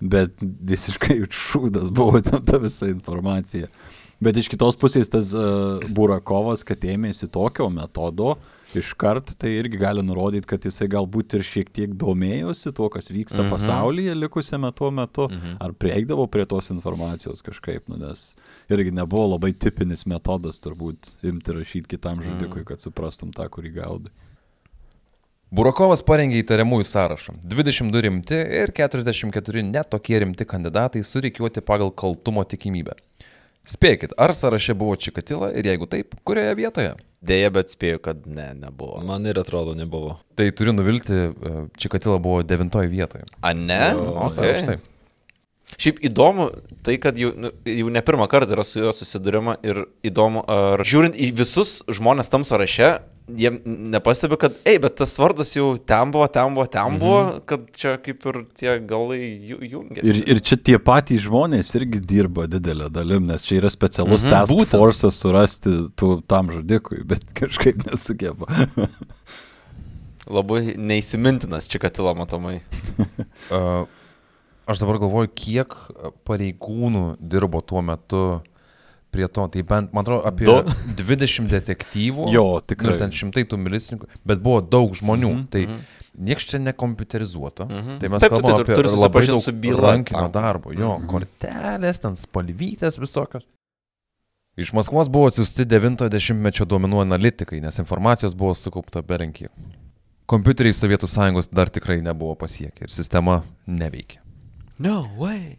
S2: Bet visiškai šūdas buvo ten ta visa informacija. Bet iš kitos pusės tas uh, Burakovas, kad ėmėsi tokio metodo, iškart tai irgi gali nurodyti, kad jisai galbūt ir šiek tiek domėjosi tuo, kas vyksta
S1: Mhm.
S2: mhm. pasaulyje likusiame tuo metu,
S3: Mhm.
S2: mhm. ar prieigdavo prie tos informacijos kažkaip, nu, nes irgi nebuvo labai tipinis metodas turbūt imti rašyti kitam žudikui, kad suprastum tą, kurį gaudai.
S3: Burakovas parengė įtariamųjų sąrašą. 22 rimti ir 44 netokie rimti kandidatai surikiuoti pagal kaltumo tikimybę. Spėkit, ar sąraše buvo Čikatila ir jeigu taip, kurioje vietoje?
S1: Deja, bet spėju, kad ne, nebuvo.
S4: Man ir atrodo nebuvo.
S3: Tai turiu nuvilti, e, Čikatila buvo devintoje vietoje.
S1: A ne?
S3: Visai
S1: Okay.
S3: aukštai.
S1: Šiaip įdomu tai, kad jau, nu, jau ne pirmą kartą yra su juo susidurima ir įdomu, ar žiūrint į visus žmonės tam sąraše, jie nepastebi, kad, ei, bet tas vardas jau ten buvo, ten buvo, ten buvo, mhm. kad čia kaip ir tie galai ju- jungiasi.
S2: Ir, ir čia tie patys žmonės irgi dirba didelę dalim, nes čia yra specialus
S1: Mhm,
S2: mhm, task
S3: būtent.
S2: force'as surasti tų, tam žudikui, bet kažkaip nesugeba.
S1: Labai neįsimintinas Čikatilo matomai.
S3: Uh, aš dabar galvoju, kiek pareigūnų dirbo tuo metu prie to. Tai bent, man atrodo, apie
S1: Du?
S3: 20 detektyvų.
S2: Jo,
S3: Nu,
S2: tikrai.
S3: ir ten šimtai tų milicininkų, bet buvo daug žmonių.
S2: Mhm,
S3: Mm -hmm. Tai nieks čia nekompiuterizuota. Mm
S1: Mhm.
S3: -hmm. Tai mes
S1: Taip,
S3: kalbame
S1: tu
S3: apie
S1: turi
S3: labai daug
S1: su byla
S3: rankinio darbo. Jo,
S2: Mhm.
S3: kortelės, ten spalvytės visokios. Iš Maskvos buvo atsiųsti 90-mečio duomenų analitikai, nes informacijos buvo sukaupta be rankių. Kompiuteriai Sovietų sąjungos dar tikrai nebuvo pasiekę ir sistema neveikė.
S1: No way.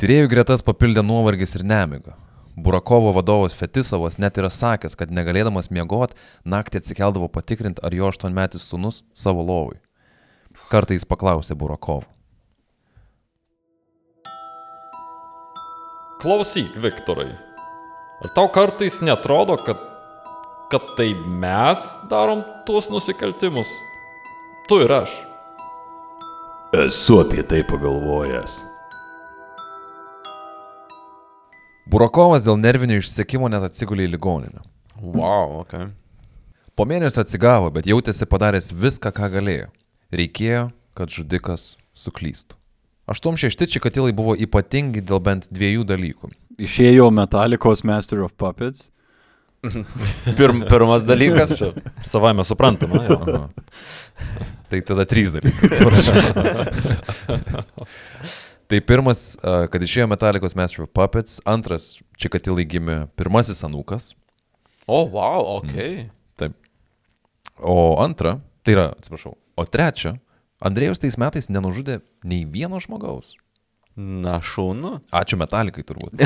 S3: Tyrėjų gretas papildė nuovargis ir nemiga. Burakovo vadovas Fetisovas net yra sakęs, kad negalėdamas miegoti, naktį atsikeldavo patikrinti, ar jo aštuonmetis sunus savo lovui. Kartais paklausė Burakovo.
S4: Klausyk, Viktorai. Ar tau kartais netrodo, kad, kad tai mes darom tuos nusikaltimus? Tu ir aš.
S2: Esu apie tai pagalvojęs.
S3: Burakovas dėl nervinio išsekimo net atsigulė į ligoninę.
S1: Wow, ok.
S3: Po mėnesio atsigavo, bet jautėsi padaręs viską, ką galėjo. Reikėjo, kad žudikas suklystų. 8-6 čikatilai buvo ypatingi dėl bent dviejų dalykų.
S2: Išėjo Metallicos Master of Puppets.
S1: Pirm, pirmas dalykas.
S4: Savai mes suprantame.
S3: Tai tada trys dalykai. tai pirmas, kad išėjo Metallicos Master of Puppets, antras, Čikatilai gimė pirmasis anūkas,
S1: O, oh, wow, ok.
S3: taip. O antra, tai yra, atsiprašau, o trečia, Andrėjus tais metais nenužudė nei vieno žmogaus.
S1: Na, šaunu.
S3: Ačiū Metalikai turbūt.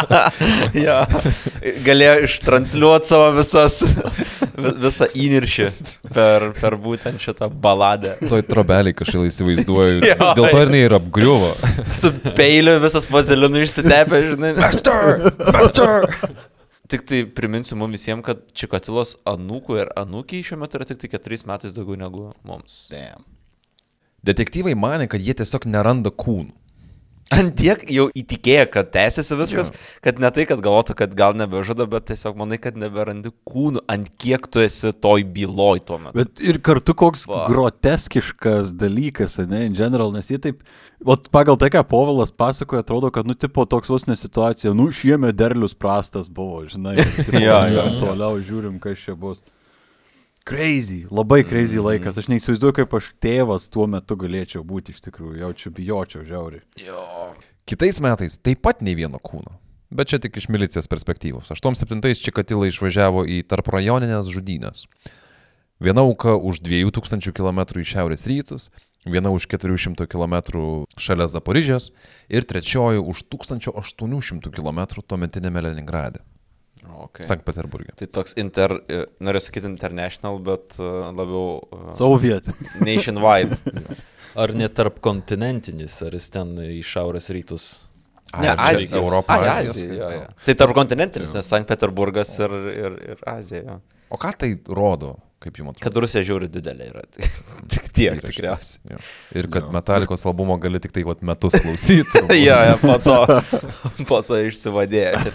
S1: ja. Galėjo ištransliuoti savo visas, vi- visą įniršį per, per būtent šitą baladę.
S3: Toj trobeliai kažkaip įsivaizduoju.
S1: Jo.
S3: Dėl to ir jinai ir apgriuvo.
S1: Su peiliu visas vazelinu išsitepė, žinai.
S3: Master! Master!
S1: Tik tai priminsiu mums visiems, kad Čikatilos anūkų ir anūkiai šiuo metu yra tik tai keturiais metais daugiau negu mums.
S2: Damn.
S3: Detektyvai mane, kad jie tiesiog neranda kūnų.
S1: Ant tiek jau įtikėjo, kad tęsiasi viskas, jo. kad ne tai, kad galvotų, kad gal nebežudo, bet tiesiog manai, kad neberandi kūnų, ant kiek tu esi toj byloj tuo metu.
S2: Bet ir kartu koks
S1: Va.
S2: Groteskiškas dalykas, ne, in general, nes jie taip, o pagal tai, ką Povilas pasakoja, atrodo, kad, nu, tipo, toks vos nesituacija, nu, šiemet derlius prastas buvo, žinai, ir tipo,
S1: Jo,
S2: jo,
S1: jo.
S2: toliau žiūrim, kas čia bus. Crazy, labai crazy mm. laikas, aš neįsivaizduoju, kaip aš tėvas tuo metu galėčiau būti iš tikrųjų, jaučiu bijočiau žiauriai.
S1: Jo.
S3: Kitais metais taip pat nei vieno kūno. Bet čia tik iš milicijos perspektyvos. 8-7 Čikatila išvažiavo į tarp rajoninės žudynės. Viena auka už 2000 km į šiaurės rytus, viena už 400 km šalia Zaporižės ir trečioji už 1800 km tuometinėme Leningrade,
S1: Okay.
S3: Sankt Peterburgė.
S1: Tai toks inter, e, noriu sakyti international, bet e, labiau e,
S2: Soviet.
S1: nationwide.
S4: Ar net tarp kontinentinis, ar jis ten į šiaurės rytus?
S1: Ne, Azija.
S3: Europa,
S1: Ai,
S3: Azijos.
S1: Azija. Jo, jo. Tai tarp kontinentinis, nes Sankt Peterburgas ir, ir, ir Azija. Jo.
S3: O ką tai rodo, kaip jums atrodo?
S1: Kad Rusija žiūri didelė yra. Tik tiek, tikriausiai.
S3: Jo. Ir kad Metalikos albumo gali tik tai vat, metus klausyti.
S1: Jo, jo, po to, po to išsivadėjo.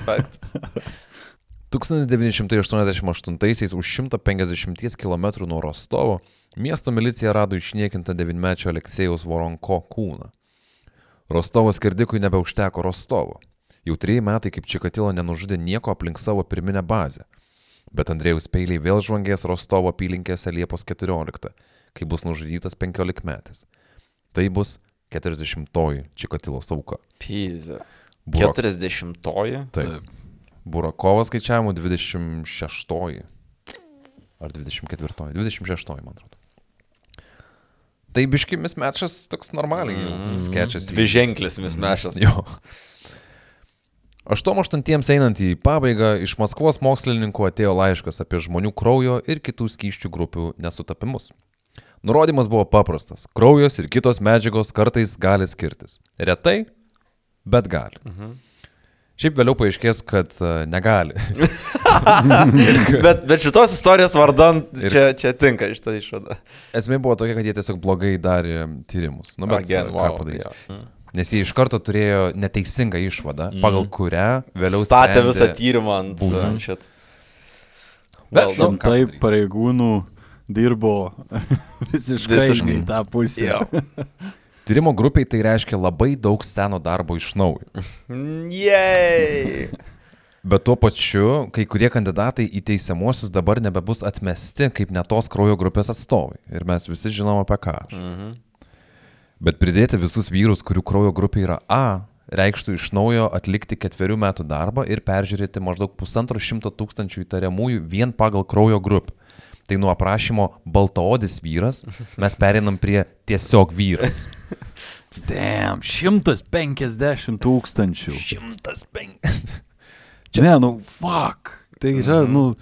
S3: 1988-aisiais už 150 km nuo Rostovo miesto milicija rado išniekintą devinmečio Aleksėjaus Voronko kūną. Rostovo skirdikui nebeužteko Rostovo. Jau trejai metai kaip Čikatilo nenužudė nieko aplink savo pirminę bazę. Bet Andrėjus peiliai vėl žvangės Rostovo apylinkėse Liepos 14, kai bus nužudytas 15 metais. Tai bus 40-oji Čikatilos auka.
S1: Pizza.
S3: Buvo-
S1: 40-oji.
S3: Taip. Burakovas skaičiavimu 26. Ar 24. 26, man atrodo. Tai biškimis mečas toks normaliai mm, skečias.
S1: Dvi ženklis mismešas.
S3: Jo. 88 einant į pabaigą iš Maskvos mokslininkų atėjo laiškas apie žmonių kraujo ir kitų skyščių grupių nesutapimus. Nurodymas buvo paprastas. Kraujas ir kitos medžiagos kartais gali skirtis. Retai, bet gali. Mhm. Šiaip vėliau paaiškės, kad uh, negali.
S1: bet, bet šitos istorijos vardan
S3: Ir-
S1: čia, čia tinka šitą išvadą.
S3: Esmė buvo tokia, kad jie tiesiog blogai darė tyrimus. Nu, bet
S1: Again,
S3: ką
S1: wow,
S3: padarys.
S1: jo.
S3: Nes jie iš karto turėjo neteisingą išvadą, pagal kurią vėliau
S1: Statė
S3: sprendė-
S1: visą tyrimą ant
S3: Būtent.
S1: šit.
S3: Bet,
S1: Well
S3: nu,
S2: Taip pareigūnų dirbo visiškai,
S1: Visiškai.
S2: į tą pusę.
S1: Jo.
S3: Tyrimo grupiai tai reiškia labai daug seno darbo iš naujo.
S1: Jei.
S3: Bet tuo pačiu, kai kurie kandidatai į teisiamuosius dabar nebebus atmesti kaip netos kraujo grupės atstovai. Ir mes visi žinom apie ką.
S1: Mhm.
S3: Bet pridėti visus vyrus, kurių kraujo grupė yra A, reikštų iš naujo atlikti ketverių metų darbą ir peržiūrėti maždaug pusantro šimto tūkstančių įtariamųjų vien pagal kraujo grupę. Tai nuo aprašymo baltaodis vyras mes pereinam prie tiesiog vyras.
S2: Damn, 150 tūkstančių.
S3: 105.
S2: Ne, nu, fuck. Tai yra, nu,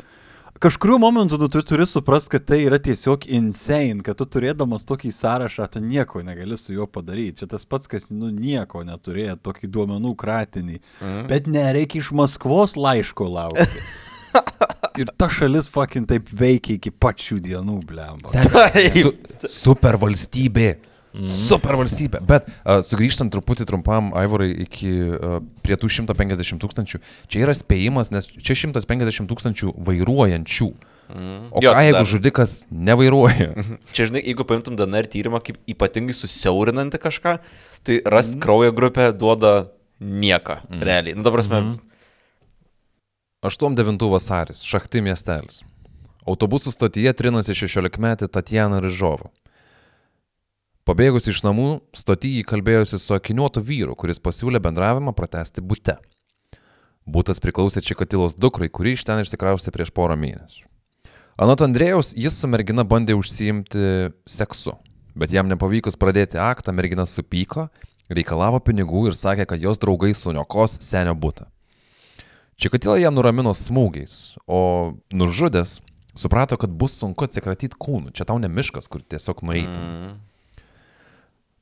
S2: kažkuriuo momentu tu tu turi suprasti, kad tai yra tiesiog insane, kad tu turėdamas tokį sąrašą, tu nieko negali su juo padaryti. Čia tas pats, kas, nu, nieko neturėjo, tokį duomenų kratinį.
S1: Mhm.
S2: Bet nereikia iš Maskvos laiško laukti. Ir ta šalis fucking taip veikia iki pačių dienų, blemba.
S3: Su, super valstybė. Super valstybė. Bet uh, sugrįžtant truputį trumpam, Aivorai, iki uh, prie tų 150 tūkstančių. Čia yra spėjimas, nes čia 150 tūkstančių vairuojančių. O
S1: Jo,
S3: ką jeigu
S1: dar-
S3: žudikas nevairuoja?
S1: Čia, žinai, jeigu paimtum DNR tyrimą kaip ypatingai susiaurinantį kažką, tai rast kraujo grupę duoda nieką, realiai. Nu, dabar prasme,
S3: 8-9 vasaris, Šachti miestelis. Autobusų stotyje trinasi 16-metė Tatjana Ryžova. Pabėgus iš namų, stotyje kalbėjosi su akiniuotu vyru, kuris pasiūlė bendravimą pratesti būte. Būtas priklausė Čikatilos dukrai, kuri iš ten išsikraustė prieš porą mėnesių. Anot Andrėjaus, jis su mergina bandė užsiimti seksu, bet jam nepavykus pradėti aktą, mergina supyko, reikalavo pinigų ir sakė, kad jos draugai suniokos senio būtą. Čikatila ją nuramino smūgiais, o nužudęs suprato, kad bus sunku atsikratyti kūnų. Čia tau ne miškas, kur tiesiog nueitum.
S1: mm,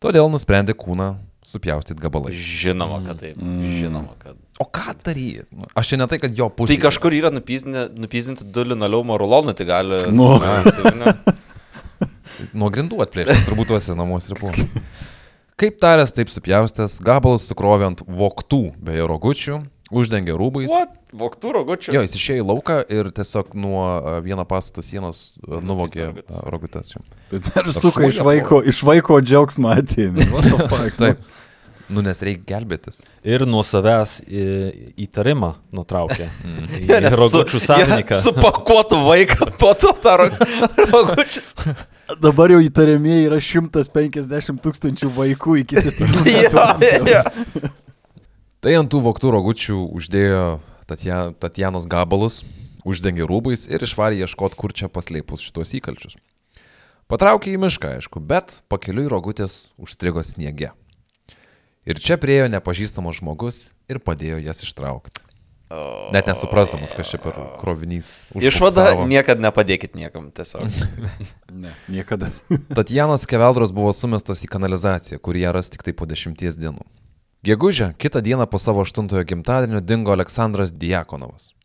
S3: Todėl nusprendė kūną supjaustyti gabalais.
S1: žinoma, kad taip. Žinoma, kad.
S3: O ką daryti? Nu, Aš čia ne tai, kad jo pusė.
S1: Tai kažkur yra nupizdinti du linoleumo rulonai, tai gali...
S2: Nu.
S1: Ne,
S3: Nuo grindų atplėšęs, turbūt tuose namuose ir buvo. Kaip taręs, taip supjaustęs, gabalus sukrovė ant voktų, beje, rogučių, uždengė rūbais.
S1: What? Voktų rogučių?
S3: Jo, jis išėjo į lauką ir tiesiog nuo a, vieno pastato sienos a, nuvogė rogutes. jo.
S2: Tai dar suka iš vaiko, iš vaiko džiaugsmą atėmė. What the fuck?
S3: Taip. Nu, nes reikia gelbėtis.
S4: Ir nuo savęs į- įtarimą nutraukė. Į
S1: Nes
S4: rogučių
S1: su-
S4: savininką.
S1: jie Supakuotų vaiką, po to tą ro- rogučių.
S2: Dabar jau įtariamieji yra 150 tūkstančių vaikų iki 7
S1: Jo,
S2: metų.
S1: jo, jo.
S3: Tai ant tų voktų rogučių uždėjo Tatja- Tatjanos gabalus, uždengė rūbais ir išvarė ieškoti, kur čia paslėpus šitos įkalčius. Patraukė į mišką, aišku, bet pakeliui rogutės užstrigo sniege. Ir čia priejo nepažįstamas žmogus ir padėjo jas ištraukti. Net nesuprasdamas, kas čia per krovinys.
S1: Išvada, niekada nepadėkit niekam tiesiog.
S2: Ne, niekada.
S3: Tatjanas Keveldras buvo sumestas į kanalizaciją, kur ją ras tik tai po dešimties dienų. Gegužę, kitą dieną po savo aštuntojo gimtadienio dingo Aleksandras Diakonovas.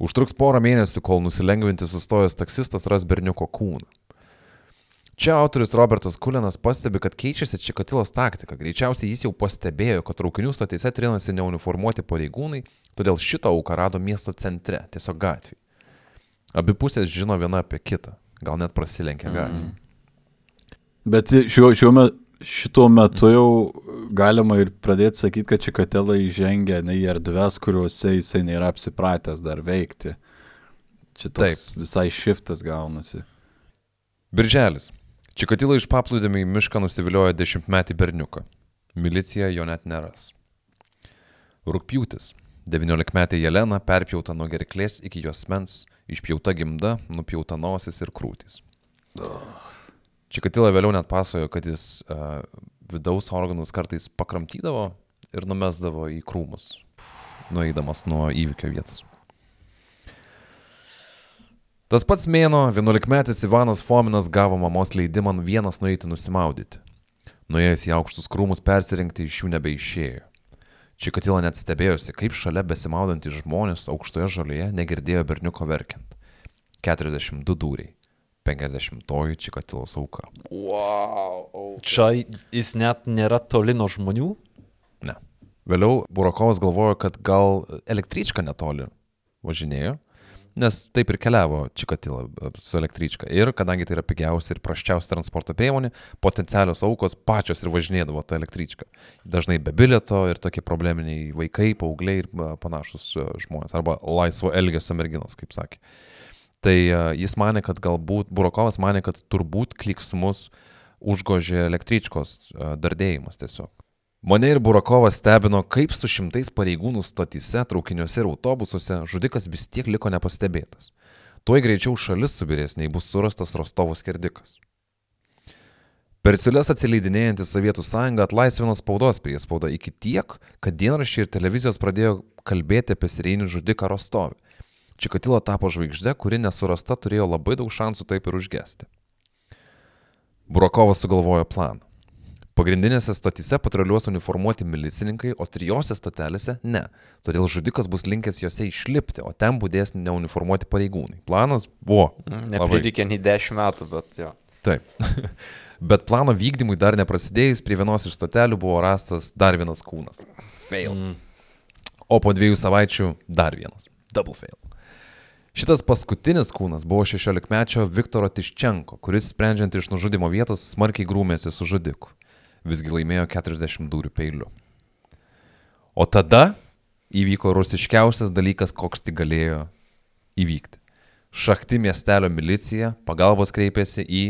S3: Užtruks porą mėnesių, kol nusilengvinti sustojęs taksistas ras berniuko kūną. Čia autorius Robertas Kulinas pastebi, kad keičiasi Čikatilos taktika. Greičiausiai jis jau pastebėjo, kad traukinių stotyse trinasi neuniformuoti pareigūnai, todėl šitą auką rado miesto centre, tiesiog gatvėje. Abi pusės žino viena apie kitą, gal net prasilenkia gatvė.
S2: Bet šiuo, šiuo metu, šituo metu jau galima ir pradėti sakyti, kad Čikatela įžengia ne į erdves, kuriuose jisai nėra apsipratęs dar veikti. Čia toks visai šiftas gaunasi.
S3: Birželis. Čikatilo iš paplūdėmio į mišką nusiviliojo dešimtmetį berniuką. Milicija jo net neras. Rūpjūtis. 19-metė Jelena perpjauta nuo gerklės iki jos mens, išpjauta gimda, nupjauta nosis ir krūtis. Čikatila vėliau net pasakojo, kad jis uh, vidaus organus kartais pakramtydavo ir numesdavo į krūmus, nueidamas nuo įvykio vietos. Tas pats mėno, 11-metis Ivanas Fominas gavo mamos leidimą vienas nueiti nusimaudyti. Nuėjęs į aukštus krūmus persirinkti iš jų nebeišėjo. Čikatila net stebėjosi, kaip šalia besimaudantys žmonės aukštoje žolėje negirdėjo berniuko verkiant. 42 dūriai. 50-oji Čikatilos auka.
S1: Wow.
S4: Čia jis net nėra toli nuo žmonių.
S3: Ne. Vėliau Burakovas galvojo, kad gal električka netoli važinėjo, nes taip ir keliavo Čikatila e, su električka. Ir kadangi tai yra pigiausia ir praščiausia transporto priemonė, potencialios aukos pačios ir važinėdavo tą električką. Dažnai be bilieto ir tokie probleminiai vaikai, paaugliai ir e, panašus e, žmonės. Arba laisvo elgesio merginos, kaip sakė. Tai e, jis mane, kad galbūt, Burakovas mane, kad turbūt kliksmus užgožė električkos e, dardėjimas tiesiog. Mane ir Burakovas stebino, kaip su šimtais pareigūnų stotyse, traukiniuose ir autobusuose žudikas vis tiek liko nepastebėtas. Tuoj greičiau šalis subirės, nei bus surastas Rostovo skerdikas. Per siūlės atsileidinėjantį Sovietų sąjungą atlaisvino spaudos priespaudą iki tiek, kad dienraščiai ir televizijos pradėjo kalbėti apie serijinį žudiką Rostovį. Čikatilo tapo žvaigždė, kuri nesurasta turėjo labai daug šansų taip ir užgesti. Burakovas sugalvojo planą. Pagrindinėse stotyse patruliuos uniformuoti milicininkai, o trijose stotelėse ne. Todėl žudikas bus linkęs juose išlipti, o ten būdės neuniformuoti pareigūnai. Planas buvo.
S1: Mm. Neprireikė nei 10 metų, bet jo.
S3: Taip. Bet plano vykdymui dar neprasidėjus, prie vienos iš stotelių buvo rastas dar vienas kūnas. Fail.
S4: Mm.
S3: O po dviejų savaičių dar vienas. Double fail. Šitas paskutinis kūnas buvo 16-mečio Viktoro Tiščenko, kuris sprendžiant iš nužudimo vietos smarkiai grūmėsi su žudiku. Visgi laimėjo 40 dūrių peiliu. O tada įvyko rusiškiausias dalykas, koks tik galėjo įvykti. Šakti miestelio milicija pagalbos kreipėsi į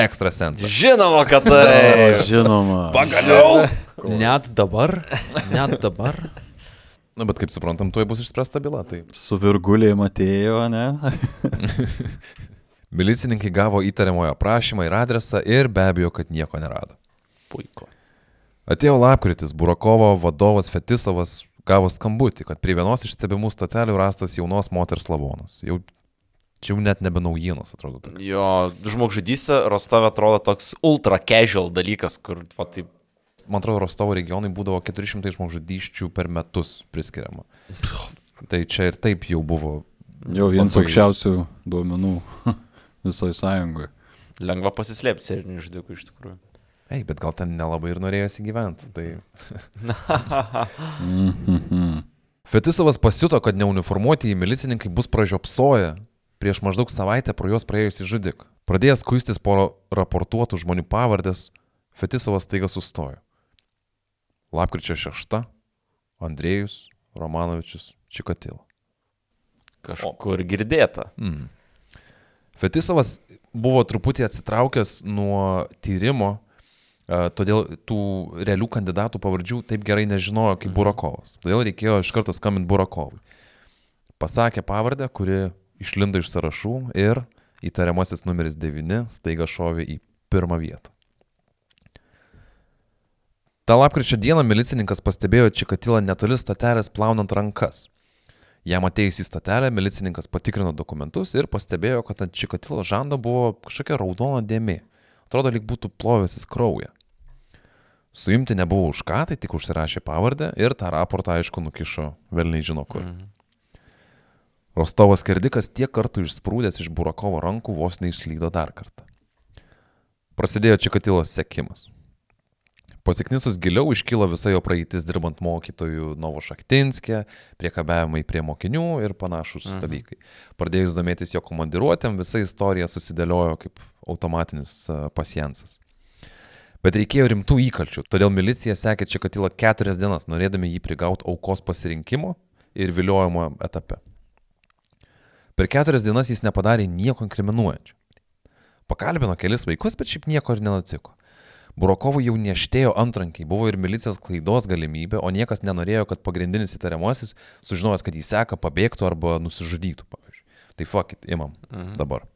S3: ekstrasensą.
S1: Žinoma, kad tai.
S2: žinoma.
S3: Pagaliau!
S4: Net dabar, net dabar.
S3: Na, bet kaip suprantam, tuoj bus išspręsta byla. Tai
S2: Su virgulėm atėjo, ne?
S3: milicininkai gavo įtariamojo aprašymą ir adresą ir be abejo, kad nieko nerado.
S4: Puiku.
S3: Atėjo lapkritis, Burakovo vadovas Fetisovas gavo skambutį, kad prie vienos iš stebimų stotelių rastas jaunos moters lavonas. Jau čia jau net nebe naujienos, atrodo. tai. tokia.
S1: Jo, žmogžudystė Rostove atrodo toks ultra casual dalykas, kur, va, taip,
S3: Man atrodo, Rostovo regionai būdavo 400 žmogžudyščių per metus priskiriama. Tai čia ir taip jau buvo.
S2: Jau vienas
S3: Labai-
S2: aukščiausių duomenų visoje sąjungoje.
S1: lengva pasislėpti serinių žudikų iš tikrųjų.
S3: Ei, bet gal ten nelabai ir norėjosi gyventi. Tai...
S2: Mhm.
S3: Fetisovas pasiuto, kad neuniformuotieji milicininkai bus pražiopsoję prieš maždaug savaitę pro juos praėjusį žudiką. Pradėjęs kuistis po raportuotų žmonių pavardės, Fetisovas taiga sustojo. Lapkričio 6. Andrėjus Romanovičius Čikatilo.
S1: Kažkur girdėta.
S3: Mm. Fetisovas buvo truputį atsitraukęs nuo tyrimo, e, todėl tų realių kandidatų pavardžių taip gerai nežinojo kaip Burakovas. Todėl reikėjo iš karto skambinti Burakovui. Pasakė pavardę, kuri išlindo iš sąrašų ir įtariamasis numeris 9 staiga šovė į pirmą vietą. Ta lapkričio dieną milicininkas pastebėjo Čikatilą netoli stotelės plaunant rankas. Jam atėjus į stotelę, milicininkas patikrino dokumentus ir pastebėjo, kad ant Čikatilo žando buvo kažkokia raudona dėmė. Atrodo, lyg būtų plovęsis kraują. Suimti nebuvo už ką, tai tik užsirašė pavardę ir tą raportą, aišku, nukišo vėl nežino kur. Mhm. Rostovas Kerdikas tiek kartų išsprūdęs iš Burakovo rankų vos neišlydo dar kartą. Prasidėjo Čikatilos sekimas. Pasiknisus giliau iškilo visa jo praeitis dirbant mokytojų Novo Šaktinskė, priekabiavimai prie mokinių ir panašus mhm. dalykai. Pradėjus domėtis jo komandiruotėm, visa istorija susidėliojo kaip automatinis pasiencas. Bet reikėjo rimtų įkalčių, todėl milicija sekė Čikatilą keturias dienas, norėdami jį prigauti aukos pasirinkimo ir viliojimo etape. Per keturias dienas jis nepadarė nieko inkriminuojančio. Pakalbino kelis vaikus, bet šiaip nieko ir nenutiko. Burokovui jau neštėjo antrankiai, buvo ir milicijos klaidos galimybė, o niekas nenorėjo, kad pagrindinis įtariamasis, sužinojęs, kad jį seka, pabėgtų arba nusižudytų, pavyzdžiui. Tai fuck it, imam mhm. dabar.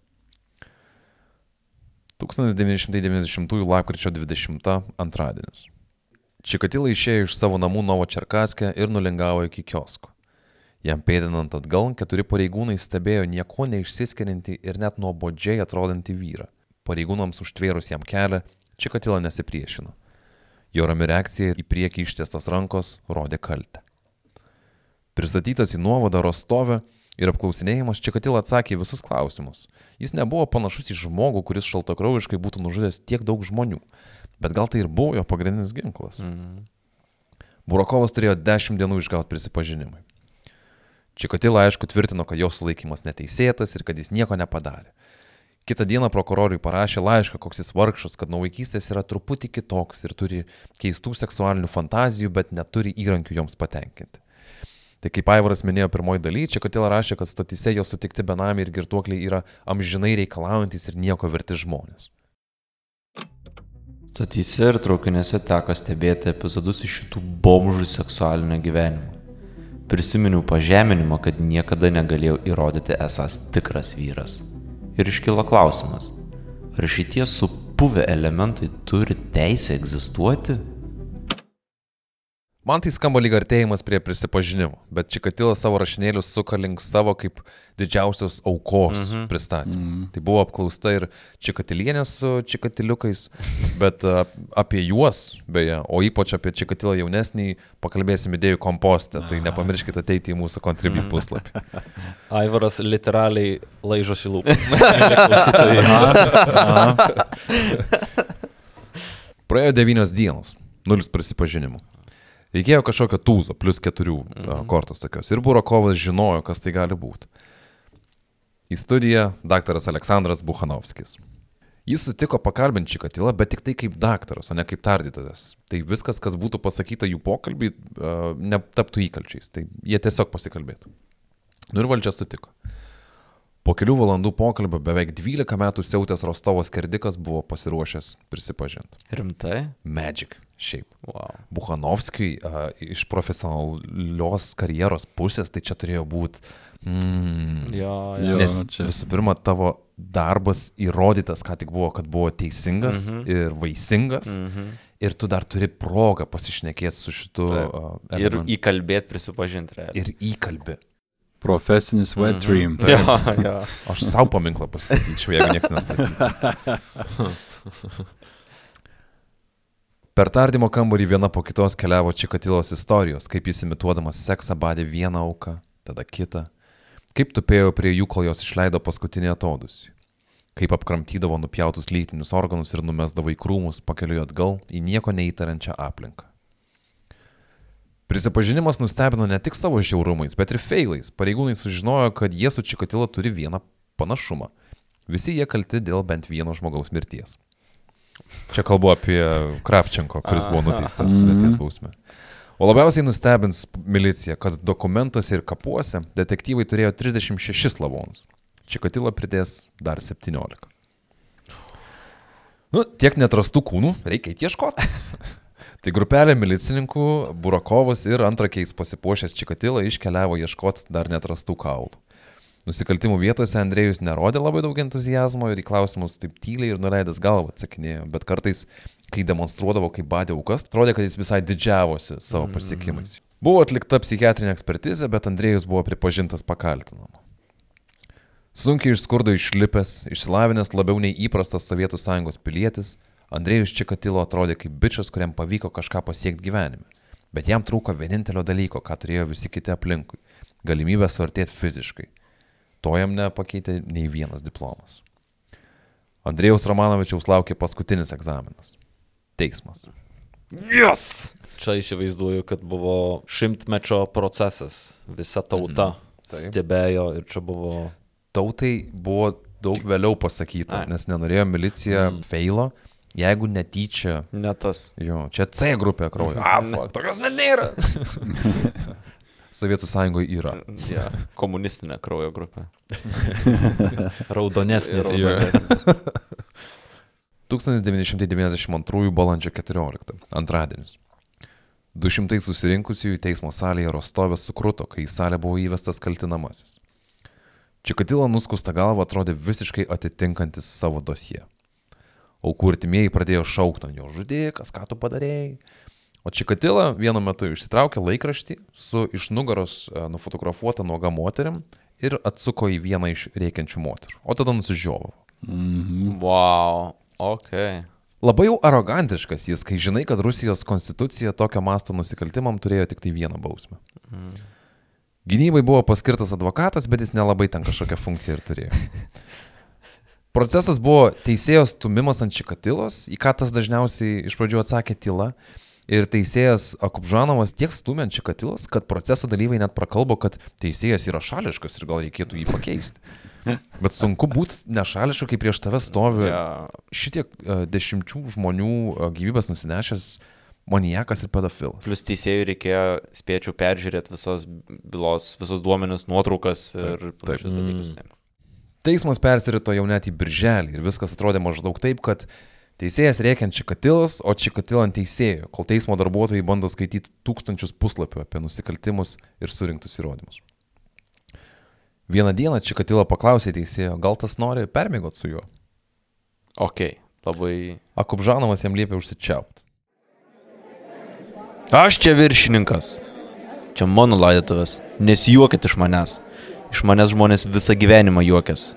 S3: 1990 lapkričio 20 antradienis. Čikatila išėjo iš savo namų Novo Čerkaskė ir nulingavo iki kiosko. Jam pėdinant atgal, keturi pareigūnai stebėjo nieko neišsiskiriantį ir net nuobodžiai atrodantį vyrą. Pareigūnams užtvėrus jam kelią, Čikatila nesipriešino. Jo rami reakcija į priekį ištiestos rankos rodė kaltę. Pristatytas į nuovadą Rostovę ir apklausinėjimas Čikatila atsakė į visus klausimus. Jis nebuvo panašus į žmogų, kuris šaltakraujiškai būtų nužudęs tiek daug žmonių, bet gal tai ir buvo jo pagrindinis ginklas. Mhm. Burakovas turėjo 10 dienų išgauti prisipažinimui. Čikatila aišku tvirtino, kad jo sulaikimas neteisėtas ir kad jis nieko nepadarė. Kitą dieną prokurorui parašė laišką, koks jis vargšas, kad nuo vaikystės yra truputį kitoks ir turi keistų seksualinių fantazijų, bet neturi įrankių joms patenkinti. Tai kaip Aivaras minėjo pirmoji daly, čia Kotila rašė, kad statise jo sutikti benamiai ir girtuokliai yra amžinai reikalaujantis ir nieko verti žmonės.
S1: Statise ir traukinėse teko stebėti epizodus iš šitų bomžų seksualinio gyvenimo. Prisiminiau pažeminimą, kad niekada negalėjau įrodyti esas tikras vyras. Ir iškilo klausimas, ar šitie supuvę elementai turi teisę egzistuoti?
S3: Man tai skamba lyg artėjimas prie prisipažinimo, bet Čikatilas savo rašinėlius suka link savo kaip didžiausios aukos mm -hmm. pristatymą. Mm -hmm. Tai buvo apklausta ir Čikatilienė su Čikatiliukais, bet apie juos, beje, o ypač apie Čikatilą jaunesnį, pakalbėsim idėjų kompostę, tai nepamirškite ateiti į mūsų kontribį mhm. puslapį.
S4: Aivaras literaliai laižosi lūpas.
S3: Praėjo devynios dienos, nulis prisipažinimų. Reikėjo kažkokio tūzo, plus keturių mhm. kortos tokios. Ir Burakovas žinojo, kas tai gali būti. Į studiją daktaras Aleksandras Buchanovskis. Jis sutiko pakalbinti Čikatilą, bet tik tai kaip daktaras, o ne kaip tardytojas. Tai viskas, kas būtų pasakyta jų pokalbį, netaptų įkalčiais. Tai jie tiesiog pasikalbėtų. Nu ir valdžia sutiko. Po kelių valandų pokalbio beveik 12 metų siautęs Rostovas Kerdikas buvo pasiruošęs prisipažinti.
S1: Rimtai?
S3: Magic. Šiaip.
S1: Wow.
S3: Buchanovskijui uh, iš profesionalios karjeros pusės tai čia turėjo būti. Mm,
S1: jo, jo,
S3: nes čia. visų pirma, tavo darbas įrodytas, ką tik buvo, kad buvo teisingas mm -hmm. ir vaisingas. Mm -hmm. Ir tu dar turi progą pasišnekėti su šitu.
S1: Uh, ir įkalbėti, prisipažinti. Realiai.
S3: Ir įkalbė.
S2: Profesinis wet mm -hmm. dream.
S1: Tai. Ja, ja.
S3: Aš savo paminklą pastatyčiau, jeigu niekas nestatytų. Per tardymo kambarį viena po kitos keliavo Čikatilos istorijos, kaip jis imituodamas seksą badė vieną auką, tada kitą, kaip tupėjo prie jų, kol jos išleido paskutinį atodusį, kaip apkramtydavo nupjautus lytinius organus ir numesdavo į krūmus pakeliui atgal į nieko neįtariančią aplinką. Prisipažinimas nustebino ne tik savo žiaurumais, bet ir feilais. Pareigūnai sužinojo, kad jie su Čikatilo turi vieną panašumą. Visi jie kalti dėl bent vieno žmogaus mirties. Čia kalbu apie Kravčenko, kuris buvo nuteistas mirties bausmė. O labiausiai nustebins milicija, kad dokumentuose ir kapuose detektyvai turėjo 36 lavonus. Čikatilo pridės dar 17. Nu, tiek netrastų kūnų, reikia ieškoti. Tai grupelė milicininkų, Burakovas ir antrakiais pasipuošęs Čikatilą iškeliavo ieškoti dar netrastų kaulų. Nusikaltimų vietose Andrėjus nerodė labai daug entuzijazmo ir į klausimus taip tyliai ir nuleidęs galvą atsakinėjo, bet kartais, kai demonstruodavo, kaip badė aukas, atrodė, kad jis visai didžiavosi savo pasiekimais. Buvo atlikta psichiatrinė ekspertizė, bet Andrėjus buvo pripažintas pakaltinamu. Sunkiai iš skurdo išlipęs, išsilavinęs labiau nei įprastas Sovietų sąjungos pilietis, Andrėjus Čikatilo atrodė kaip bičias, kuriam pavyko kažką pasiekti gyvenime. Bet jam trūko vienintelio dalyko, ką turėjo visi kiti aplinkui - galimybę suartėti fiziškai. To jam nepakeitė nei vienas diplomas. Andrėjaus Romanovičiaus laukė paskutinis egzaminas - teismas.
S1: Yes!
S4: Čia įsivaizduoju, kad buvo šimtmečio procesas. Visa tauta
S3: Taip.
S4: stebėjo ir čia buvo...
S3: Tautai buvo daug vėliau pasakyta,
S1: Ai.
S3: nes nenorėjo milicija mm. feilo, jeigu netyčia
S1: Ne tas.
S3: Jo, čia C grupė kraujo. A, fuck, tokios net nėra. Sovietų sąjungoje yra.
S1: Ja, komunistinė kraujo grupė.
S4: Raudonesnis.
S1: Raudonesnis.
S3: 1992 balandžio 14. Antradienis. 200 susirinkusiųjų teismo salėje Rostovė sukruto, kai į salę buvo įvestas kaltinamasis. Čikatilo nuskusta galva atrodė visiškai atitinkantis savo dosie. Aukų artimieji pradėjo šaukti ant jo žudikas, ką tu padarėjai. O Čikatila vienu metu išsitraukė laikraštį su iš nugaros e, nufotografuota nuoga moterim ir atsuko į vieną iš rėkiančių moterų. O tada nusižiovavo.
S1: Wow. Ok.
S3: Labai jau arogantiškas jis, kai žinai, kad Rusijos konstitucija tokio masto nusikaltimam turėjo tik tai vieną bausmę. Gynybai buvo paskirtas advokatas, bet jis nelabai ten kažkokią funkciją ir turėjo. Procesas buvo teisėjos stumimas ant čikatilos, į ką tas dažniausiai iš pradžių atsakė tyla. Ir teisėjas Akupžanovas tiek stumė ant čikatilos, kad proceso dalyviai net prakalbo, kad teisėjas yra šališkas ir gal reikėtų jį pakeisti. Bet sunku būti nešališku, kai prieš tave stovi šitiek uh, dešimčių žmonių uh, gyvybės nusinešęs maniakas ir pedofilas.
S1: Plus teisėjui reikėjo, spėčiau, peržiūrėti visas bylos, visus duomenis, nuotraukas ir panašius
S3: Mm. Teismas persirito jau net į birželį ir viskas atrodė maždaug taip, kad teisėjas rėkia ant čikatilos, o čikatila ant teisėjo, kol teismo darbuotojai bando skaityti tūkstančius puslapių apie nusikaltimus ir surinktus įrodymus. Vieną dieną čikatila paklausė teisėjo, gal tas nori permėgot su juo.
S1: Ok, labai.
S3: Akubžanovas jam liepė užsičiaupti.
S1: Aš čia viršininkas. Čia mano laidotuvės. Nesijuokit iš manęs. Iš manęs žmonės visą gyvenimą juokės.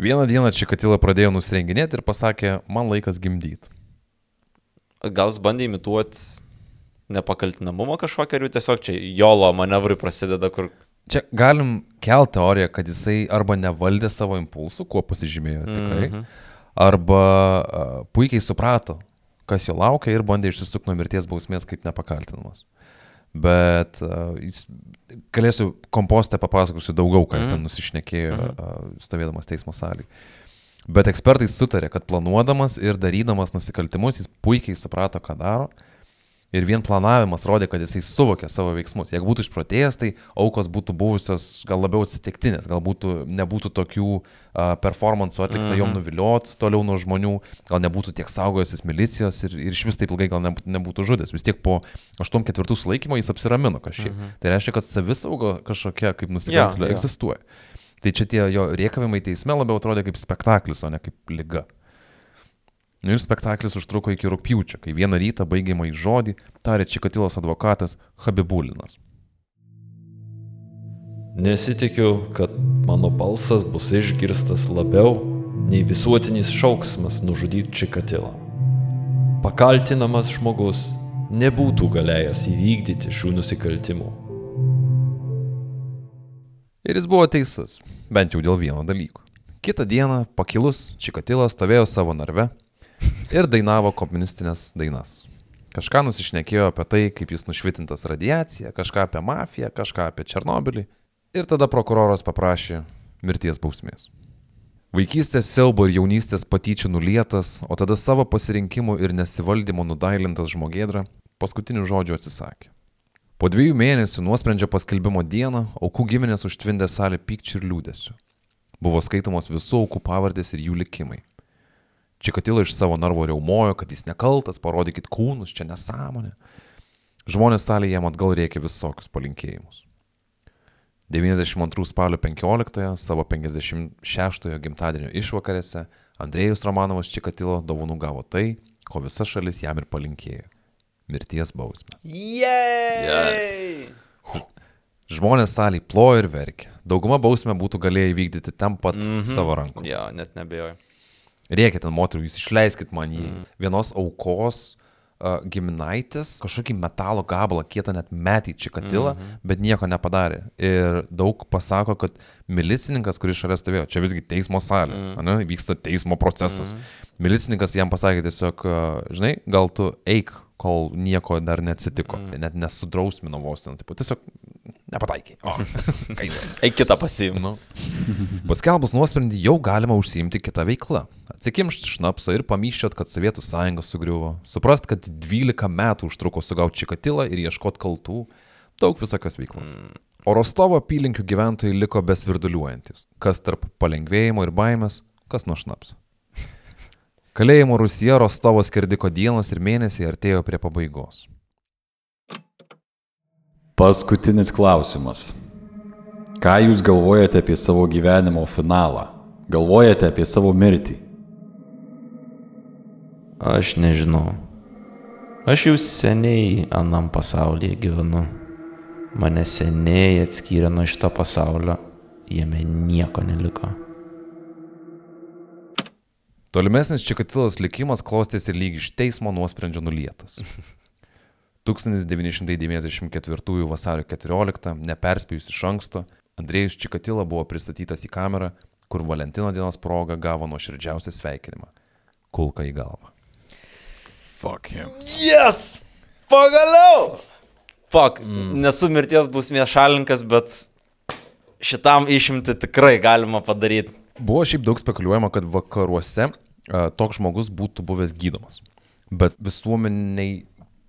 S3: Vieną dieną čikatila pradėjo nusirenginėti ir pasakė, man laikas gimdyti.
S1: Gal jis bandė imituoti nepakaltinamumą kažkokią, jau tiesiog čia jolo manevrai prasideda, kur...
S3: Čia galim kelti teoriją, kad jisai arba nevaldė savo impulsų, kuo pasižymėjo tikrai,
S1: Mhm.
S3: arba uh, puikiai suprato, kas jo laukia ir bandė išsisukti nuo mirties bausmės kaip nepakaltinamas. Bet uh, jis, galėsiu kompostę papasakosiu daugiau, ką jis ten
S1: Mhm.
S3: nusišnekėjo, uh, stovėdamas teismo salėje. Bet ekspertai sutarė, kad planuodamas ir darydamas nusikaltimus jis puikiai suprato, ką daro. Ir vien planavimas rodė, kad jisai suvokė savo veiksmus. Jeigu būtų išprotėjęs, tai aukos būtų buvusios gal labiau atsitiktinės, gal būtų, nebūtų tokių uh, performance'ų atlikta
S1: Mhm.
S3: jom nuviliot toliau nuo žmonių, gal nebūtų tiek saugojasis milicijos ir, ir iš vis taip ilgai gal nebūtų, žudęs. Vis tiek po 8-4 sulaikymo jis apsiramino kažkiek.
S1: Mhm.
S3: Tai reiškia, kad savisauga kažkokia kaip nusikaltėlė
S1: Jo, jo.
S3: egzistuoja. Tai čia tie jo riekavimai teisme labiau atrodė kaip spektaklis, o ne kaip lyga. Nu ir spektaklis užtruko iki rūpjūčio, kai vieną rytą baigiamą į žodį tarė Čikatilos advokatas Habibulinas.
S4: Nesitikiu, kad mano balsas bus išgirstas labiau nei visuotinis šauksmas nužudyti Čikatilą. Pakaltinamas žmogus nebūtų galėjęs įvykdyti šių nusikaltimų.
S3: Ir jis buvo teisus, bent jau dėl vieno dalyko. Kitą dieną, pakilus, Čikatilas stovėjo savo narve ir dainavo komunistinės dainas. Kažką nusišnekėjo apie tai, kaip jis nušvitintas radiacija, kažką apie mafiją, kažką apie Černobilį. Ir tada prokuroras paprašė mirties bausmės. Vaikystės siaubo ir jaunystės patyčių nulietas, o tada savo pasirinkimų ir nesivaldymo nudailintas žmogėdra paskutinių žodžių atsisakė. Po dviejų mėnesių nuosprendžio paskelbimo dieną aukų giminės užtvindė salę pykčių ir liūdėsių. Buvo skaitomos visų aukų pavardės ir jų likimai. Čikatilo iš savo narvo reumojo, kad jis nekaltas, parodykit kūnus, čia nesąmonė. Žmonės salėje jam atgal rėkė visokius palinkėjimus. 92 spalio 15 savo 56 gimtadienio išvakarėse Andrėjus Romanovas Čikatilo dovanų gavo tai, ko visa šalis jam ir palinkėjo - mirties bausmę.
S1: Yes.
S3: Žmonės saliai plojo ir verkė. Dauguma bausmę būtų galėję įvykdyti ten pat mm -hmm. savo rankoje.
S1: Jo, net nebejoju.
S3: Rėkit ant moterų, jūs išleiskit man jį. Mm. Vienos aukos uh, giminaitis kažkokį metalo gabalą kietą net metį čikatilą, mm -hmm. bet nieko nepadarė. Ir daug pasako, kad milicininkas, kuris šalia stovėjo, čia visgi teismo salė, mm ne, vyksta teismo procesas. Mm -hmm. Milicininkas jam pasakė tiesiog, uh, žinai, gal tu eik kol nieko dar neatsitiko. Mm. Net nesudrausmino vos ten. Taip, tiesiog nepataikiai. O,
S1: Eik kitą pasiimti.
S3: nu. Paskelbus nuosprendį jau galima užsiimti kitą veiklą. Atsikimšti šnapso ir pamyščiot, kad Sovietų sąjunga sugriuvo. Suprast, kad 12 metų užtruko sugauti čikatilą ir ieškoti kaltų. Daug visokios veiklos. Mm. O Rostovo apylinkių gyventojai liko besvirduliuojantis. Kas tarp palengvėjimo ir baimės, kas nuo šnapso. Kalėjimo Rusija Rostovo skerdiko dienos ir mėnesiai artėjo prie pabaigos.
S2: Paskutinis klausimas. Ką jūs galvojate apie savo gyvenimo finalą? Galvojate apie savo mirtį?
S1: Aš nežinau. Aš jau seniai anam pasaulyje gyvenu. Mane seniai atskyrė nuo šito pasaulio. Jame nieko neliko.
S3: Tolimesnis Čikatilos likimas klostėsi lyg iš teismo nuosprendžio nulietas. 1994 vasario 14, neperspėjus iš anksto, Andrėjus Čikatila buvo pristatytas į kamerą, kur Valentino dienos proga gavo nuoširdžiausią sveikinimą - kulką į galvą.
S2: Fuck him.
S1: Yes! Pagaliau! Fuck, mm. nesu mirties bausmės šalininkas, bet šitam išimti tikrai galima padaryti.
S3: Buvo šiaip daug spekuliuojama, kad vakaruose toks žmogus būtų buvęs gydomas. Bet visuomeniai